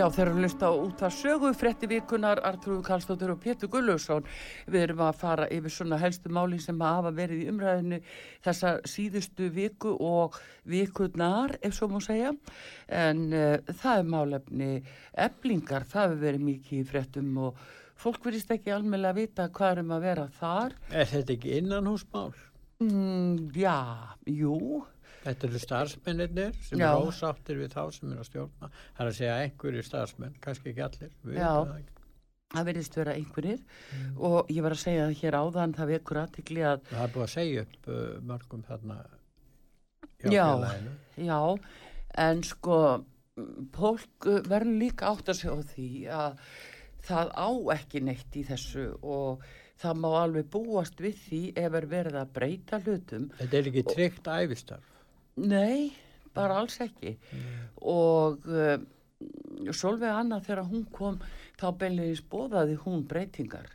Já, þeir eru að hlusta út að sögu frétti vikunar Artrúðu Karlsdóttir og Pétur Gullausson. Við erum að fara yfir svona helstu máli sem hafa verið í umræðinu þessa síðustu viku og vikurnar, ef svo má segja. En uh, það er málefni eblingar, það hefur verið mikið í fréttum og fólk verðist ekki almennilega að vita hvað er um að vera þar. Er þetta ekki innan húsmál? Mm, já, jú, Þetta eru starfsmennir sem eru ósáttir við þá sem eru að stjórna. Það er að segja einhverju starfsmenn, kannski ekki allir. við Já. það það verðist vera einhverjir og ég var að segja hér áðan, það vekur aðtikli að Það er búið að segja upp uh, mörgum þarna hjá Já. félaginu. Já, en sko fólk uh, verður líka átt að segja á því að það á ekki neitt í þessu og það má alveg búast við því ef er verið að breyta hlutum. Þetta er ekki tryggt æfistarf. Nei, bara alls ekki. Og uh, Solveig Anna þegar hún kom þá beinleginis bóðaði hún breytingar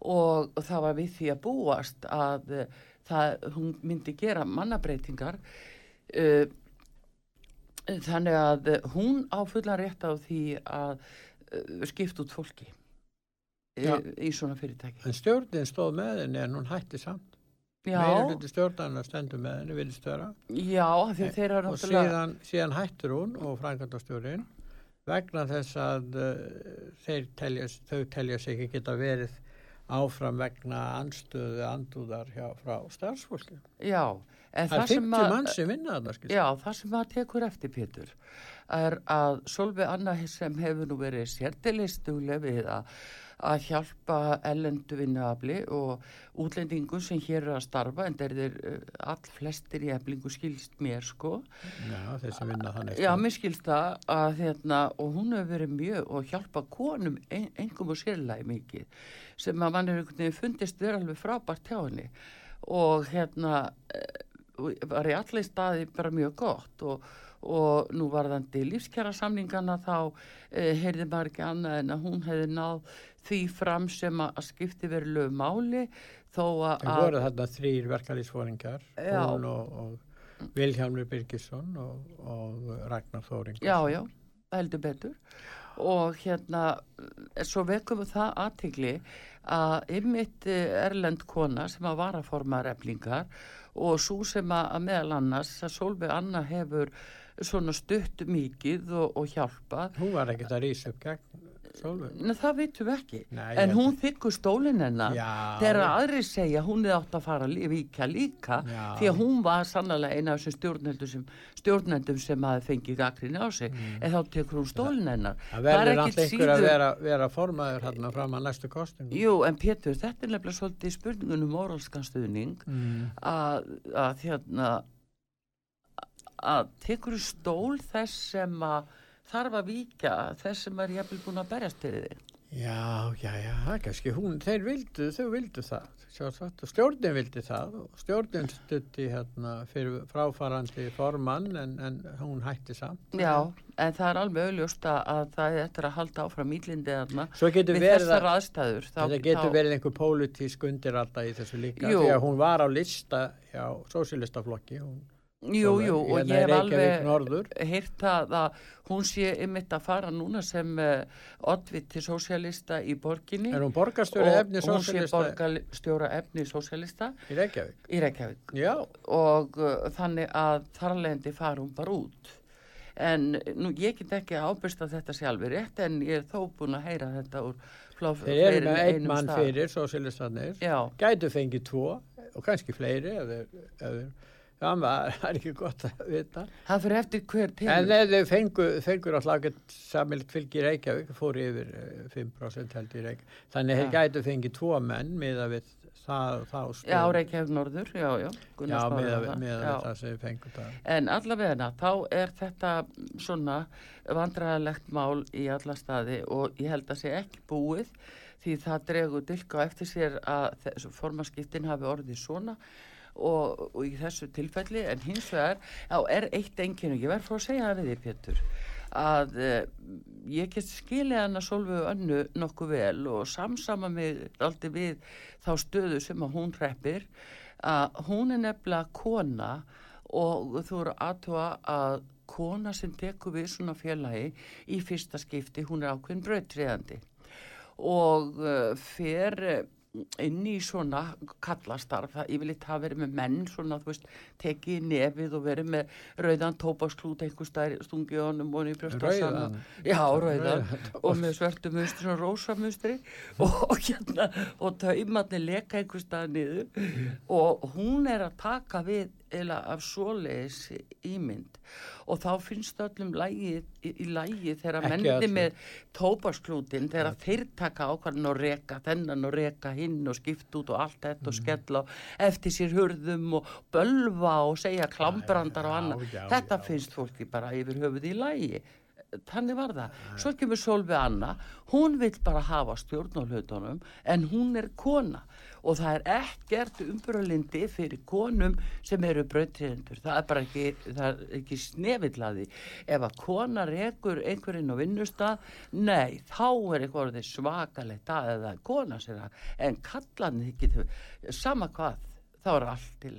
og það var við því að búast að uh, það, hún myndi gera mannabreitingar uh, þannig að hún á fullan rétt á því að skipta út fólki Já. uh, í svona fyrirtæki. En stjórnin stóð með henni en hún hætti samt. Hluti stjórnarnar stendur með henni, vilja störa. já, af því að þeir eru Og náttúrulega... síðan, síðan hættur hún og frænkvæmdastjórinn vegna þess að uh, telja, þau telja sig ekki geta verið áfram vegna anstöðu andúðar hjá, frá starfsfólki. Já, en Það er það sem 50 að... vinna. Já, það sem maður tekur eftir Pétur er að Solveig Anna sem hefur nú verið sértilistuglega við að, að hjálpa ellendu vinnuafli og útlendingu sem hér er að starfa en þeir eru all flestir í eflingu skilst mér sko. Já, þeir sem vinna þannig. Já, mér skilst það að hérna og hún hefur verið mjög og hjálpa konum ein, engum og sérlega mikið sem að mann er einhvern veginn fundist vera alveg frábært hjá henni og hérna eh, var í allir staði bara mjög gott og, og nú varðandi lífskjara samlingana þá eh, heyrði maður ekki annað en að hún hefði náð því fram sem að, skipti verið lög máli þó að, Það voru þarna þrýr verkalýsfóringar, Já. hún og, og Vilhjálmur Birgisson og, og Ragnar Þóringar. Já, já, heldur betur og hérna eh, svo vekum við það aðtigli að ymmit erlend kona sem að vara formar eflingar og svo sem að, að meðal annars að Solveig Anna hefur svona stutt mikið og, og hjálpað Hún var ekkert að rýsa upp gegn Nei, það vitum við ekki Nei, en hún þykkur stólinn hennar þegar aðri segja hún er átt að fara að lí- víkja líka Já. því að hún var sannlega eina af þessum stjórnendum sem, stjórnendum sem að fengi gaggrinni á sig en þá tekur hún stólinn hennar Mm. Það verður alltaf einhver að vera, vera formaður hérna fram að næstu kostingu. Jú, en Pétur, þetta er nefnilega svolítið spurningun um moralskan stuðning Mm. að, að hérna að tekur stól þess sem að þarf að víkja þess sem er jafnvel búin að berjast fyrir þig Já, já, já, það er kannski hún, þeir vildu, þau vildu það, sjálfsagt, og stjórnin vildi það, og stjórnin stutti hérna fyrir fráfarandi formann, en, en hún hætti samt. Já, en það er alveg auðljóst að- að það er eftir að halda áfram ílindi þarna við þessar að, aðstæður þetta getur þá, verið einhver pólitísk undiralda í þessu líka, Jú. því að hún var á lista hjá sósílistaflokki, hún, Jú, jú, og hérna ég hef alveg heyrt það að hún sé ymitt að fara núna sem uh, oddviti sósialista í borginni Er hún borgarstjóri efni og hún sé borgarstjóra efni sósialista í Reykjavík? í Reykjavík. Já, og uh, þannig að þarlendi fara hún bara út. En nú ég get ekki ábyrst að þetta sé alveg rétt en ég er þó búin að heyra þetta úr flá, þeir eru með en einn mann fyrir, sósílistanir, Já, gætu fengið tvo, og kannski fleiri, ef þeir, það er ekki gott að vita. það fyrir eftir hver En til ef þau fengu, fengur alltaf ekkert samilt fylgi Reykjavík, fór yfir eh, 5% held í Reykjavík. Þannig að Já. gætu fengið tvo menn miða við það, þá stöð. Já, Reykjavík norður, já, já Já, miða var við, það. sem þeir fengu það. En allavega þá er þetta svona vandræðalegt mál í alla staði og ég held að sé ekki búið því það dregur dilka eftir sér að formaskiptin hafi orðið svona og, og í þessu tilfelli en hins vegar þá er eitt enginn og ég verð frá að segja það við því Pétur að uh, ég get skilið hana Solveig önnu nokkuð vel og samsama mig aldrei við þá stöðu sem að hún hreppir. Að hún er nefnilega kona og þú eru aðtúa að kona sem tekur við svona félagi í fyrsta skipti, hún er ákveðin brautriðandi og uh, fer uh, inn í svona kallastarf, það yfirleitt hafa verið með menn svona, þú veist, tekið nefið og verið með rauðan tópaksklút einhver stær stungið honum og Rauðan? já, rauðan. Og með svörtu mustri, svona rósa mustri og, og hérna og taumarnir leka einhver stað niður. Og hún er að taka við eða af svoleiðis ímynd og þá finnst öllum lægi, í, í lægi þegar öllum. með tópasklútin þegar þeir taka ákvarðin og reka þennan og reka hinn og skipt út og allt þetta Mhm. og skella á eftir sér hurðum og bölva og segja klambrandar og já, annað já, þetta já. finnst fólki bara yfir höfuð í lægi þannig var það. Svo kemur Solveig Anna, hún vill bara hafa stjórn á hlutunum en hún er kona og það er ekkert umbröðlindi fyrir konum sem eru brautriðendur. Það er bara ekki, það er ekki snefillaði. Ef að kona rekur einhverjinn á vinnustad, nei, þá er eitthvað svakalegt að eða kona sér að, en kallarnir getur, sama hvað, þá er allt í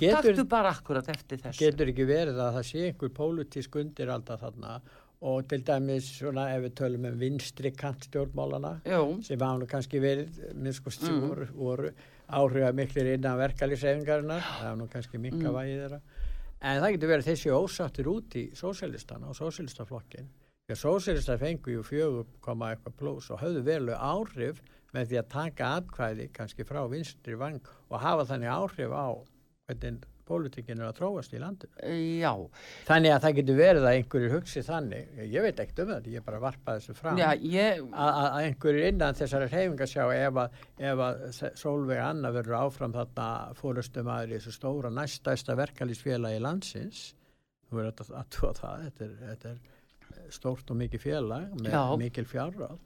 getur, Taktu bara akkurat eftir þessu. getur ekki verið að það sé einhver pólitísk undir alltaf þarna og til dæmis svona ef við tölum um vinstri kant stjórnmálana Jú, sem hafa nú kannski verið minnskost sem Mm. voru, voru áhrifa miklir innan verkalýsreifingarinnar það hafa nú kannski minka Mm. vægi þeirra en það getur verið þessi ósáttir út í sósélistana og sósélistaflokkin því að sósélistar fengu ju 4, eitthvað pluss og höfðu velu áhrif með því að taka atkvæði kannski frá vinstri vang og hafa þannig áhrif á hvernig pólitíkin er að tróast í landinu. já. Þannig að það getur verið að einhverjir hugsi þannig, ég veit ekkert um þetta, ég bara varpa þessu fram Já, ég, að einhverjir innan þessari hreyfingar sjá ef að, ef að Solveig Anna verður áfram þarna fórustum aður í þessu stóra næstæsta verkalýsfélagi landsins þú verður að aðtúa það þetta er, þetta er stórt og mikið félag með Já. mikil fjárráð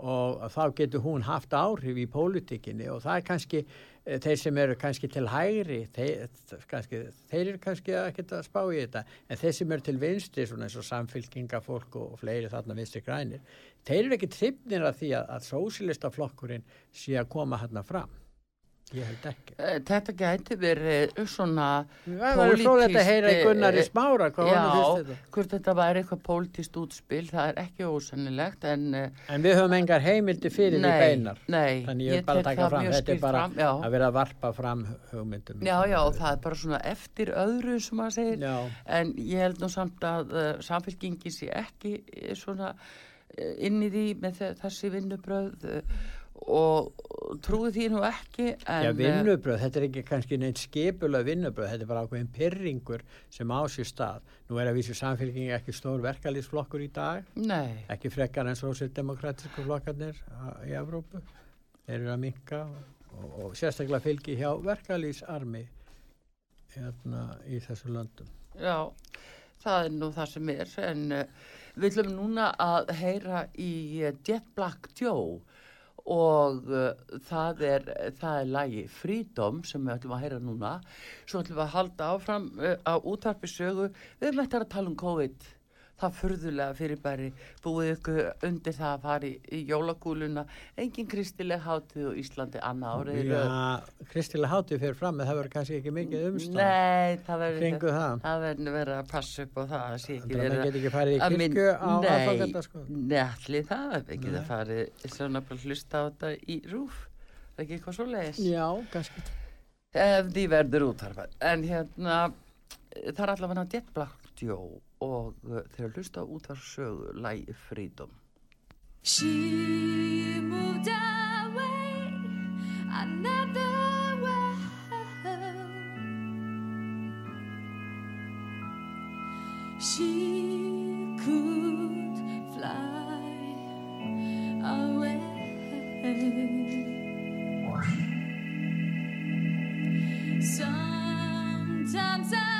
og þá getur hún haft áhrif í pólitíkinni og það er kannski eh, þeir sem eru kannski til hægri þeir, kannski, þeir eru kannski ekkert að spá í þetta en þeir sem eru til vinstri svona eins og samfylkingafólk og fleiri þarna vinstri grænir þeir eru ekki trippnir að því að, að sósilistaflokkurinn sé að koma hérna fram ég held ekki. Eh, Þetta gæti verið svona Það var frólægt að heyra í eh, smára hvað honum finnst Já, þetta? hvort þetta væri eitthvað pólitískt útspil, það er ekki ósannilegt en eh, en við höfum engar heimildi fyrir því nei, beinar. nei, þannig ég vil bara tek taka það fram þetta er bara fram, já. að vera að varpa fram hugmyndum. Já, já, og það er bara svona eftir öðru sem maður segir, Já. en ég held nú samt að uh, samfélkingi sé ekki eh, svona uh, inn í því með þe- þessi vinnubröð uh, og trúi því nú ekki en, Já, eh, vinnubröð, þetta er ekki kannski neitt skipulega vinnubröð, þetta er bara ákveðin pyrringur sem á sér stað. Nú er að vísu samfélkingi ekki stór verkalýsflokkur í dag, Nei, ekki frekar en sósildemokratisku flokkarnir a- í Evrópu. Þeir eru að minka og, og sérstaklega fylgi hjá verkalýsarmi hérna, í þessu löndum. Já, það er nú það sem er en uh, við ætlum núna að heyra í uh, Jet Black Joe og uh, það er það er lagi Freedom sem við ætlum að heyra núna. Svo ætlum við að halda áfram uh, á útvarpi sögu. Við eftir að tala um COVID það furðulega fyrirbæri búið ykkur undir það að fara í, í jólakúluna engin kristileg hátíð á Íslandi annað árið. Já, Kristilega Háttið fyrir fram, það verður kannski ekki mikið umstæð. Nei, það verður það. það verður verið að passa upp á það að sé ekki Þannig að verið menn geti ekki farið í kirkju á Nei, aðfangadagskvöld? Nei, allir það við getum farið svona bara hlusta á þetta í rúf það er ekki eitthvað svo leiðis Já, kannski. ef því verður útvarfað en hérna það er allavega Jet Joe og uh, þeir hlusta á útvarfsögu lægi Freedom She moved away another world. She could fly away. Sometimes I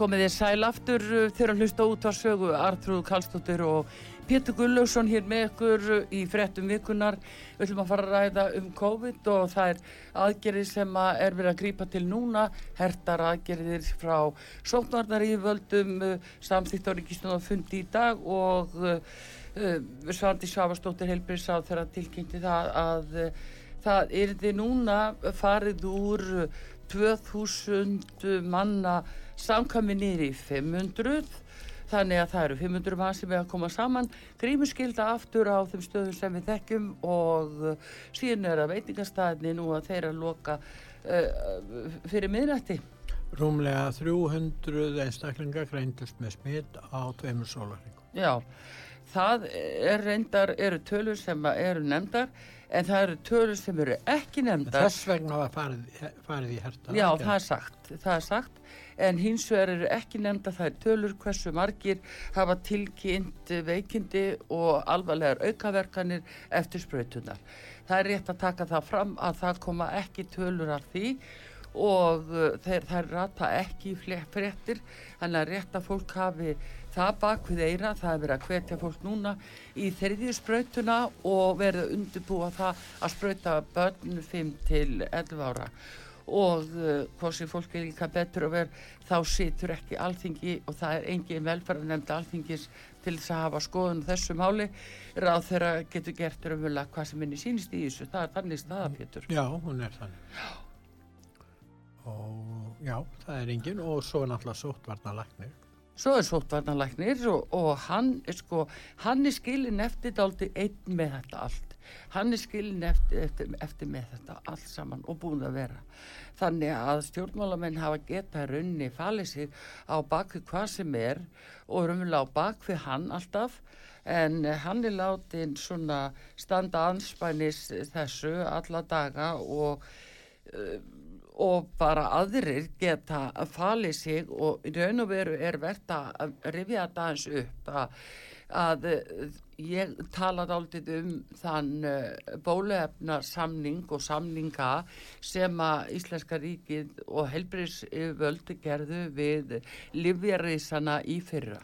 Komið þið sæl aftur uh, þegar að hlusta út á sögu Artrúð Kallstóttir og Pétur Gullausson hér með ykkur uh, í frettum vikunar. Við ætlum að fara að ræða um COVID og það er aðgerðir sem að er verið að grípa til núna, hertar aðgerðir frá sóknarnar í völdum uh, samþýtt á ríkistunum að fundi í dag og uh, uh, Svandi Svavastóttir helbriðs á þeirra tilkynnti það að uh, það yrði núna farið úr uh, 2000 manna samkvæmi niður í 500 þannig að það eru 500 mann sem er að koma saman grímuskylda aftur á þeim stöðum sem við þekkjum og uh, síðan er að veitingastæðinni nú að þeirra loka uh, fyrir miðnætti Rúmlega 300 einstaklingar greindust með smitt á tveimur sólaringum. Já, það er reyndar, eru tölur sem eru nefndar en það eru tölur sem eru ekki nefndar Þess vegna var farið, farið í herta. Já, það er sagt, það er sagt, en hins vegar eru ekki nefnda er tölur hversu margir hafa tilkynnt veikindi og alvarlegar aukaverkanir eftir sprautunar. Það er rétt að taka það fram að það koma ekki tölur af því og uh, þeir, þær rata ekki fréttir, þannig að rétt að fólk hafi það bak við eira, það er verið að hvetja fólk núna í þriðju sprautuna og verið að undirbúa það að sprauta börn 5 til 11 ára og uh, hvort sem fólk er líka betur að vera þá situr ekki alþingi og það er engin velferðarnemnd alþingis til þess að hafa skoðun þessu máli. Ráð þeirra getur gert raunverulega hvað sem henni sýnist í þessu. Það er þannig staða Pétur. Já, hún er þannig. Og já, það er engin. Og svo er náttúrulega sóttvarnalæknir. svo er sóttvarnalæknir og, og hann er sko hann er skilin eftir dálti einn með þetta allt hann er skilin eftir, eftir, eftir með þetta allt saman og búin að vera. Þannig að stjórnmálamenn hafa geta raunni falið sig á bakvið hvað sem er og raunverulega á bakvið hann alltaf. En hann er látin svona standa anspænis þessu alla daga og og bara aðrir geta falið sig og raun og veru er verðt að rifja þetta aðeins upp að, að eh, ég talaði aldrei um þann bólefna samning og samninga sem að Íslenska ríkið og helbriðsvöldi gerðu við livjarísana í fyrra.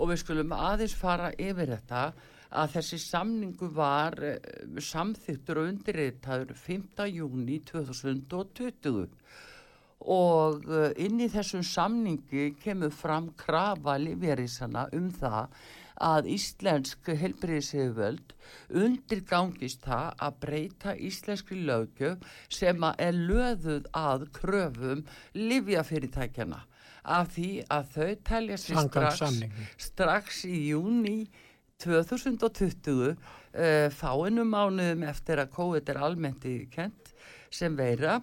Og við skulum aðeins fara yfir þetta að þessi samningu var uh, samþyktur og undirritaður 5. júni 2020 og uh, inn í þessum samningi kemur fram krafa livjarísana um það að íslensk helbriðseföld undirgangist það að breyta íslenskri lögjöf sem er löðuð að kröfum livjafyrirtækjana af því að þau telja sér strax, strax í júni 2020 uh, fáinu mánuðum eftir að COVID er almennt í kent sem veira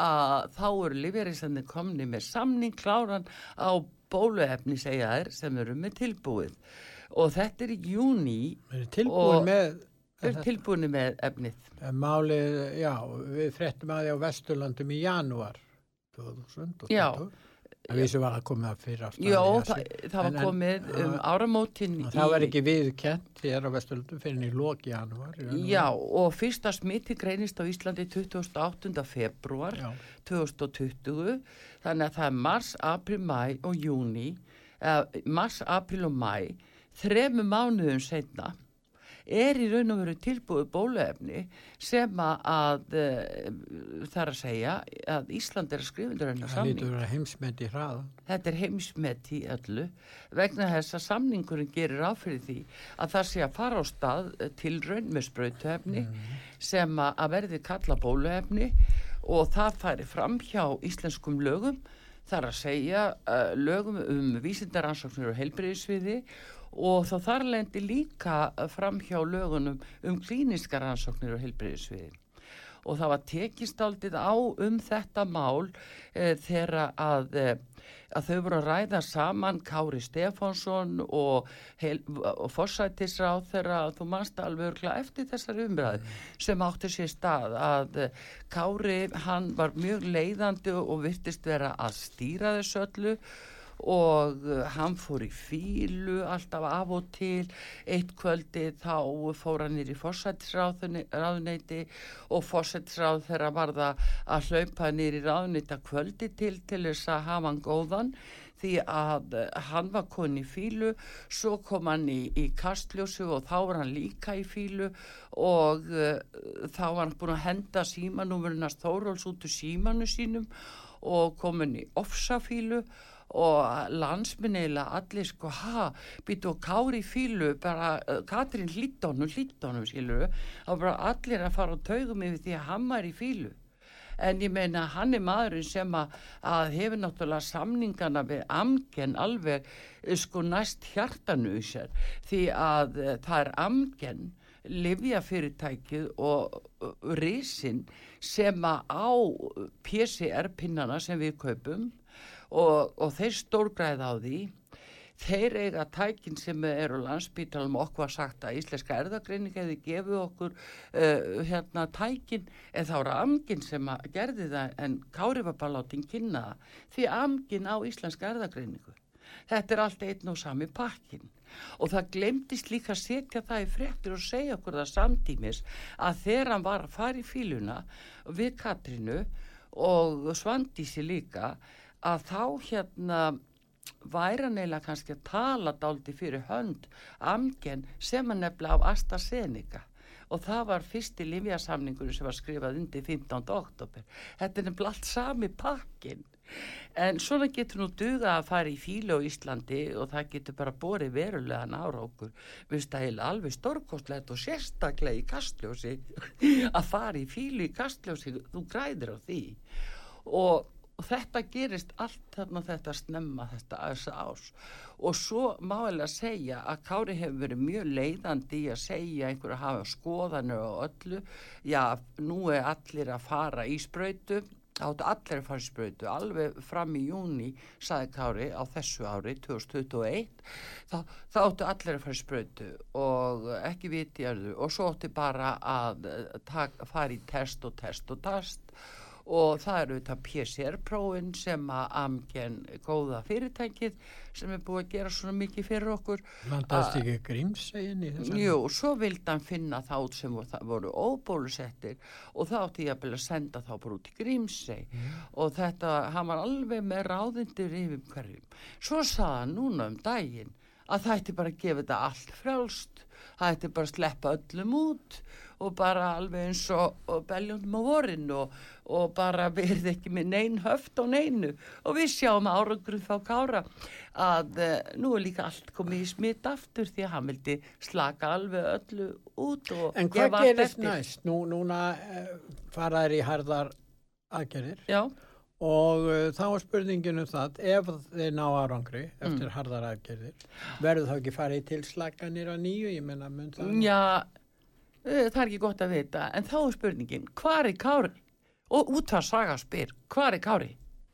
að þá eru lífeyrinsandi komni með samning kláran á bóluefni segja þær sem eru með tilbúið og þetta er í júni Og- með er tilbúinu með efnið málið, já, við fréttum að því á Vesturlandum í janúar 2020. Já. Við sem var að koma fyrir aftan. Jó, í það, þessu. það var En- komið um áramótin Og það var ekki viðkent hér á Vesturlandum fyrir í loki í og Já, og fyrsta smiti greinist á Íslandi 28. februar Já. 2020 þannig að það er mars, april, mæ og júni eða mars, april og mæ þremu mánuðum setna er í raun og veru tilbúið bóluefni sem að, að e, þar að segja að Ísland er að skrifundur Það samning. lítur að vera heimsmynd í hraða. Þetta er heimsmet í öllu vegna þess að samningurinn gerir áfyrir því að það sé að fara á stað eh, til raun með sprautuefni sem að verði kalla bóluefni og það færi fram hjá íslenskum lögum þar að segja uh, lögum um vísindaransóknir og heilbriðisviði og þá þar lendi líka fram hjá lögunum um klíniska rannsóknir og heilbreyðisviði og það var tekist aldrei á um þetta mál e, þegar að, e, að þau voru að ræða saman Kári Stefánsson og, og forsætisráð þegar þú manst alveg örgla eftir þessari umræðu sem átti sér stað að e, Kári hann var mjög leiðandi og virtist vera að stýra þessu öllu og uh, hann fór í fílu alltaf af og til. Eitt kvöldi þá fór hann nýr í fórsættisráðuneyti og fórsættisráð þeirra var það að hlaupa nýr í ráðuneyti að kvöldi til til þess að hafa hann góðan því að uh, hann var koni í fílu svo kom hann í, í kastljósu og þá var hann líka í fílu og uh, þá var hann búin að henda símanúmurinnast Þóróls út úr símanu sínum og komin í ofsafílu og landsminn eiginlega allir sko, ha, býtu og kári fílu, bara uh, Katrín hlítónum, hlítónum, skilur þá bara allir að fara á taugum yfir því að hann er í fílu. En ég meina, hann er maðurinn sem að, að hefur náttúrulega samningana við amgen alveg eh, sko næst hjartanu í sér því að uh, það er amgen livjafyrirtækið og risin sem að á PCR-pinnana sem við kaupum og, og þeir stórgræða á því. Þeir eiga tækin sem eru landsbítalum okkur var sagt að íslenska erðagreining hefði gefið okkur uh, hérna tækin. En þá er amgin sem að gerði það en Kári var bara látin kynna því amgin á íslenska erðagreiningu þetta er allt einn og sami pakkin og það glemdist líka að setja það í frektir og segja okkur það samtímis að þegar hann var að fara í fíluna við Katrinu og Svandísi líka að þá hérna væri hann eiginlega kannski að tala dáliti fyrir hönd amgen sem hann nefnilega á AstraZeneca. Og það var fyrsti livjasamningur sem var skrifað undir 15. oktober þetta er nefnilega allt sami pakkin en svona getur nú duga að fara í fílu á Íslandi og það getur bara borið verulega nára okkur viðst að heila alveg stórkostlegt og sérstaklega í kastljósi að fara í fílu í kastljósi. Þú græðir á því. Og og þetta gerist allt þarna þetta snemma þetta þessa ás. Og svo má alveg segja að Kári hefur verið mjög leiðandi í að segja einhver að hafa skoðanir á öllu. Já, nú er allir að fara í sprautu. Áttu allir að fara í sprautu. Alveg fram í júni saði Kári á þessu ári 2021 þá, þá áttu allir að fara í sprautu og ekki viti og svo áttu bara að eh, tak, fara í test og test og test og það eru þetta PCR-prófin sem að amgen góða fyrirtækið sem er búið að gera svona mikið fyrir okkur. Landaðist ekki grímsegin í þess Jú, svo vildi hann finna þá sem voru, óbólusettir og þá átti ég að byrja að senda þá bara út í Grímsey. Og þetta, hann var alveg með ráðindir yfir hverjum. Svo sagði hann núna um daginn að það ætti bara að gefa þetta allt frjálst, það ætti bara að sleppa öllum út og bara alveg eins og, og beljum á vorin og, og bara verði ekki með nein höft á neinu. Og við sjáum árangrið þá kára að uh, nú er líka allt komið í smitt aftur því að hann vildi slaka alveg öllu út og En hvað gerist næst? Nú, núna uh, fara þær í harðar aðgerðir. Já, og uh, þá er spurningin um það ef þeir ná árangri eftir harðar aðgerðir verður þá ekki farið til slaganir á nýju, ég menna mun það já það er ekki gott að vita en þá er spurningin, hvar er Kári? Og út að saga spyr, hvar er Kári?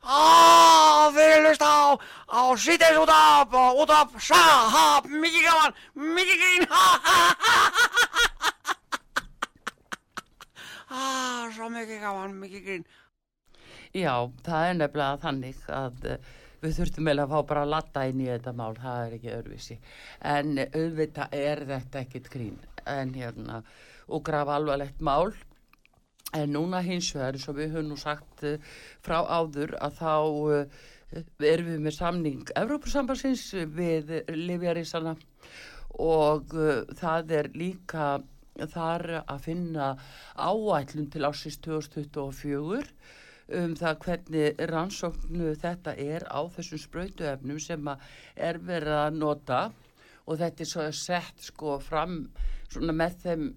Á, við hlust á, á síðdeis út af, út af, sa, ha, mikið gaman, mikið grín, ha, ha, ha, ha, ha, ha, svo mikið gaman, mikið grín. Já, það er nefnilega þannig að uh, við þurftum eiginlega að fá bara að latta inn í þetta mál, það er ekki öðruvísi. En auðvitað er þetta ekkit grín en hérna, og graf alvarlegt mál. En núna hins vegar, eins og við höfum nú sagt uh, frá áður, að þá uh, erum við með samning Evrópusambansins við Livjarísana og uh, það er líka þar að finna áætlun til ásins 2024 um það hvernig rannsóknu þetta er á þessum sprautuefnum sem er verið að nota og þetta er svo sett sko fram svona með þeim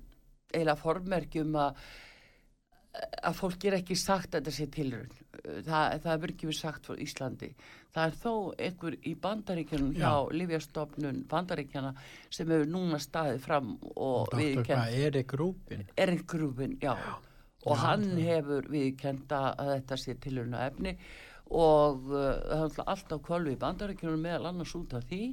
eiginlega formerkjum að að fólk er ekki sagt að þetta sé tilraun það, það er ekki verið sagt fyrir Íslandi. Það er þó einhver í bandaríkjunum hjá Já. Livjastofnun bandaríkjana sem hefur núna staðið fram og hvað er ekki rúpin? Erik Grúfin, já. Og hann hefur viðkenda að þetta sé tilurna efni og uh, það alltaf kolvi í bandaríkjunum meðal annars út af því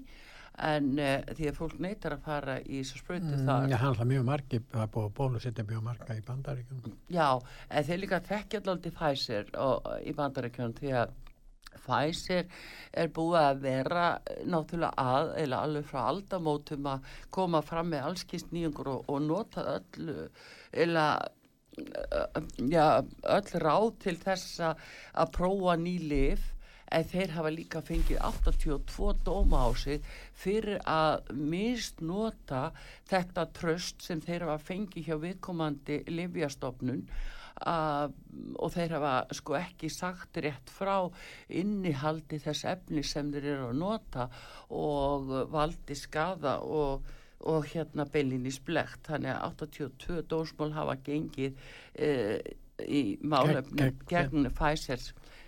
en uh, því að fólk neytar að fara í þessu sprautu Mm, þar. Já, hann hlað mjög margi, það er búið að bólusetja mjög marga í bandaríkjum. Já, en þeir líka þekkja alltaf Pfizer og, í bandaríkjunum því að Pfizer er búið að vera náttúrulega að, eða alveg frá aldamótum að koma fram með allskist nýjungur og, og nota öllu, eða já, öll ráð til þess að að prófa ný lif en þeir hafa líka fengið 82 dóma á sig fyrir að misnota þetta tröst sem þeir hafa fengið hjá viðkomandi livjastofnun að, og þeir hafa sko ekki sagt rétt frá innihaldi þess efni sem þeir eru að nota og valdi skada og, og hérna beilinni splegt þannig að 82 dómsmál hafa gengið e, í málefnum Gegn- Pfizer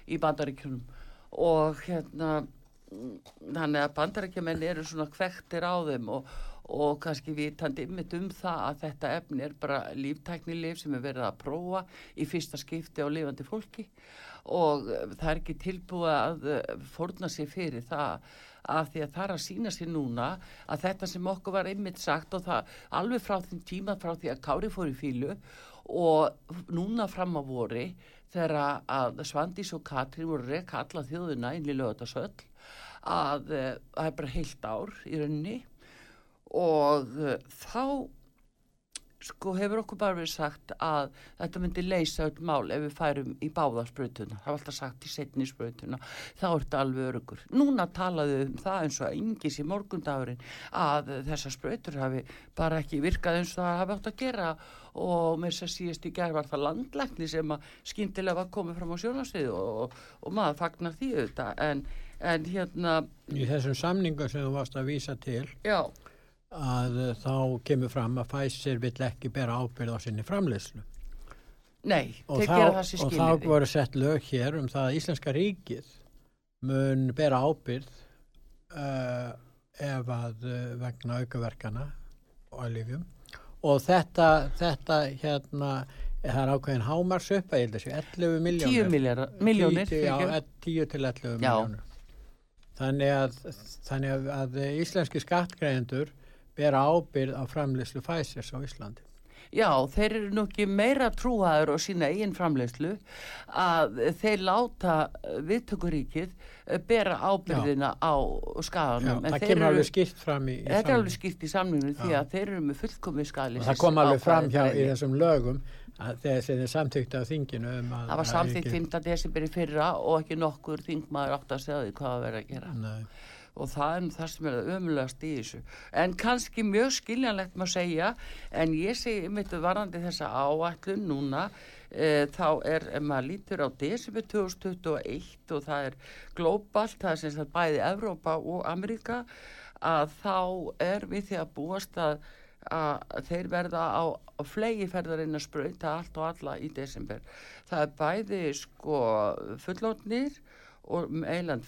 í bandaríkjunum og hérna þannig að bandarækjumenn eru svona kvektir á þeim og, og kannski vitandi ymmit um það að þetta efni er bara líftæknilif sem er verið að prófa í fyrsta skipti á lifandi fólki. Og eh, það er ekki tilbúið að eh, fórna sér fyrir það að því að það er að sína sér núna að þetta sem okkur var einmitt sagt og það alveg frá þeim tíma frá því að Kári fór í fílu og núna fram á vori þegar að Svandís og Katrín voru að reka alla þjóðuna inn í lögatarsöll að uh, það er bara heilt ár í rauninni. Og uh, þá sko hefur okkur bara verið sagt að þetta myndi leysa öll mál ef við færum í báðarsprutuna það var alltaf sagt í setni sprutuna þá er þetta alveg örugur núna talaðu um það eins og engis í morgundagurinn að þessar sprutur hafi bara ekki virkað eins og það hafi átt að gera. Og með þess að síðast í gerð var það landlækni sem að skyndilega var komið fram á sjónasvið og, og maður fagnar því auðvitað. En, en hérna Í þessum samningum sem þú varst að vísa til já, að eh, þá kemur fram að Pfizer vill ekki bera ábyrð á sinni framleiðslu. nei, Og þeir þá, gera það sem og þá voru sett lög hér um það að Íslenska ríkið mun bera ábyrð uh, ef að uh, vegna aukaverkana og lífjum og þetta, þetta hérna það er ákveðin hámars upp að ég held að sé 11 miljónir 10 milljónir, miljónir 10, já, fyrirgefðu. 10 til 11 Já. miljónir þannig að, þannig að, að íslenski skattgreðendur bera ábyrð á framleyslu Pfizers á Íslandi Já, þeir eru nú ekki meira trúaður og sína eigin framleiðslu að þeir láta viðtökuríkið eh, bera ábyrðina á Já, skadanum. En það þeir kemur eru- alveg skipt fram í, í Þetta er alveg skýrt í samlinginu því Já. að þeir eru með fullkomi skali. og það kom alveg fram hjá í þessum lögum þegar sem þið samtykta á þinginu um að Það var að samþýtt ekki- 5. desember í fyrra og ekki nokkur þingmaður átt að segja því hvað að vera að gera. Nei. Og það er það sem er að ömulegast í þessu. En kannski mjög skiljanlegt maður segja en ég segi mitt varandi þessa áætlun núna e, þá er, ef maður lítur á desember 2021 og það er globalt, það er sem sagt bæði Evrópa og Amerika að þá er við því að búast að, að þeir verða á, á flegi ferðarinn að sprauta allt og alla í desember. Það er bæði sko fullótnir og eiland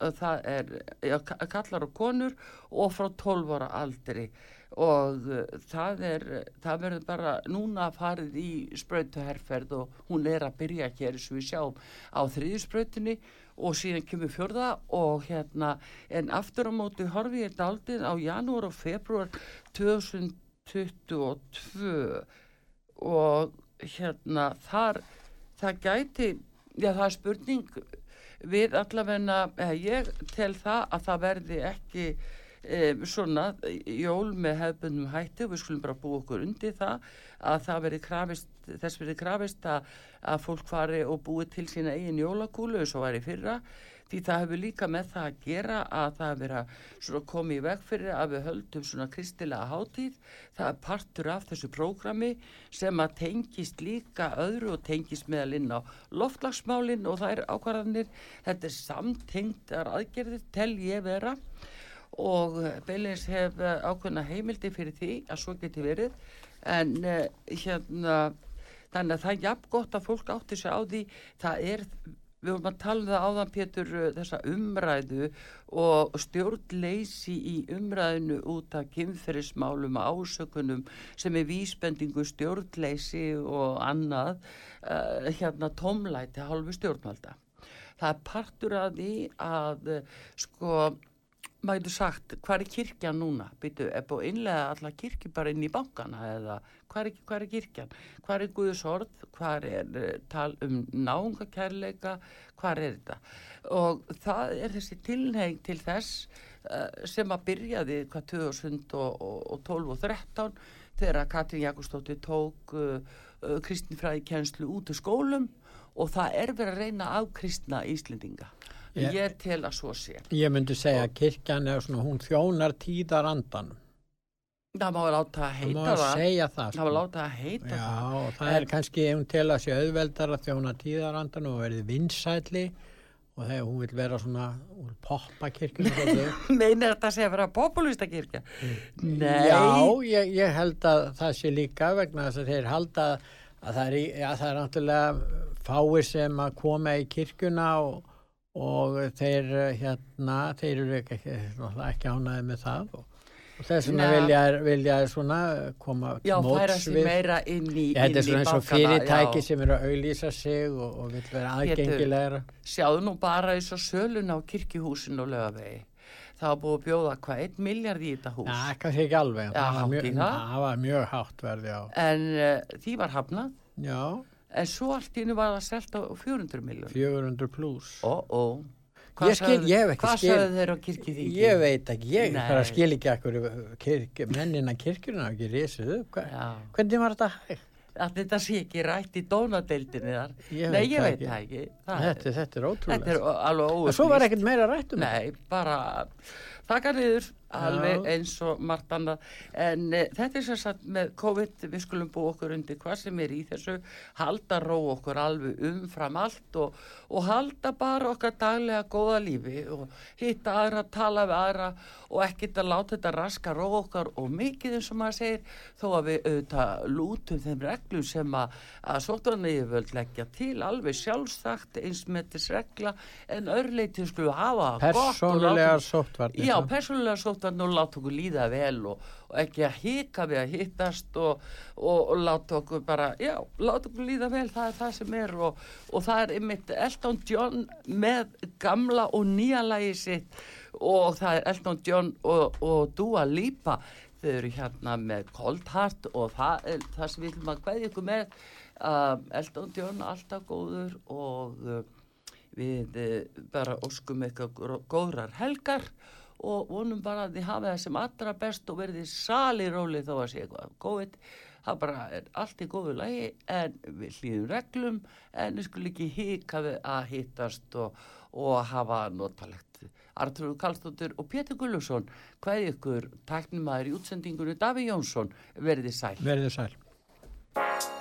og það er já, ka- kallar og konur og frá 12 ára aldri. Og uh, það er það verður bara núna farið í sprautuherferð og hún er að byrja hér eins og við sjáum á þriðju sprautinni og síðan kemur fjörða og hérna en aftur á móti horfi ég daldið á janúar og februar 2022 og hérna þar það gæti já það er spurning við allavegna eh, ég tel það að það verði ekki eh, svona jól með hefbundum hætti við skulum bara búa okkur undir það að það verði krafist þess verði krafist að, að fólk fari og búi til sína eigin jólakúlu eins og var í fyrra því það hefur líka með það að gera að það hefur verið að komið í veg fyrir að við höldum svona kristilega hátíð. Það er partur af þessu prógrami sem að tengist líka öðru og tengist meðal inn á loftlagsmálin og það er ákvarðanir. Þetta er samtengdar aðgerðir tel ég vera. Og Beilins hef eh, ákveðna heimildi fyrir því að svo geti verið. En uh, hérna þannig að það er jafn gott að fólk átti sig á því. Það er, við vorum að tala um það áðan Pétur uh, þessa umræðu og stjórnleysi í umræðinu út af kynferðismálum og ásökunum sem er vísbendingu stjórnleysi og annað uh, hérna tómlæti hálfu stjórnvalda. Það er partur af því að uh, sko maður getur sagt, hvað er kirkjan núna? Býtu, er búið innlega alla kirkju bara inn í bankana eða hvað er, hvað er kirkjan? Hvað er Guðs orð? Hvað er uh, tal um náungakærleika? Hvað er þetta? Og það er þessi tilneying til þess uh, sem að byrjaði hvað 2012 og 13 þegar Katrín Jakobsdóttir tók uh, uh, kristinfræði kjenslu út úr skólum og það er verið að reyna að kristna Íslendinga. Ég- Ég tel að svo sé. Ég myndi segja að kirkjan er svona, hún þjónar tíðarandan. Það má láta að Það heita má það. segja það. Það má láta að heita Já, það. og það er kannski ef hún tel að sé auðveldar að þjóna tíðarandan og verði vinsætli og þegar hún vil vera svona úr poppakirkjum Meinar þetta sé að vera populista kirkja? Nei. Já, ég, ég held að það sé líka vegna þess að þeir halda að það er, já, það er náttúrulega fáir sem að koma í kirkjuna og, og þeir hérna, þeir eru ekki, ekki, ánæði með það og, og þess vegna vilja, vilja svona koma Já, móts við- þetta er svona eins og fyrirtæki já. sem eru að auðlýsa sig og, og vil vera aðgengilegra. Sjáðu nú bara eins og sölun á kirkjuhúsin og lögavegi. Það var búið að bjóða hvað, einn miljard í þetta hús. Já, kannski ekki alveg. Það var mjög hátt verði á. En uh, því var hafnað. Já, En svo allt í hennu var það selt á 400 miljón. 400 pluss. Hef ekki Hvað sögðu þeir á kirkjuþingi? Ég veit ekki, ég Nei. bara skil ekki akkur mennina kirkjurna hafa ekki risið upp. Hva, hvernig var þetta hægt? Að þetta sé ekki rætt í dónadeildinni þar. Ég Nei, veit ég það veit ekki. það ekki. Það Þetta, þetta er ótrúlega. Þetta er alveg óupplýst. En svo var ekkert meira rætt um Nei, bara taka niður alveg eins og margt annað en e, þetta er sér satt með COVID við skulum búa okkur undir hvað sem er í þessu halda ró okkur alveg umfram allt og, og halda bara okkar daglega góða lífi og hitta aðra, tala við aðra og ekkert að láta þetta raska ró okkar og mikið eins og maður segir þó að við auðvitað lútum þeim reglum sem að, að sóttarniðurvöld leggja til alveg sjálfstakt eins með þess regla en örleiti skulum hafa látum- sóttvarnir. Já. Persónulega sóttarn og láta okkur líða vel og, og ekki að hika við að hittast og, og, og láta okkur bara, já, láta okkur líða vel, það er það sem er og, það er einmitt Elton John með gamla og nýja lagi sitt og það er Elton John og, Dua Lipa, þau eru hérna með Cold Heart og það er það sem við viljum að kveðja ykkur með. Uh, Elton John alltaf góður og uh, við uh, bara óskum eitthvað góðrar helgar og vonum bara að þið hafa það sem allra best og verðið sali róli þó að sé eitthvað COVID, það bara er allt í góðu lagi en við hlýðum reglum en við skulum ekki hika við að hittast og, og hafa notalegt. Artur Karlsdóttir og Pétur Gullusson, hvað ykkur tæknimaður í útsendingunni Daví Jónsson verðið sæl. Verðið sæl.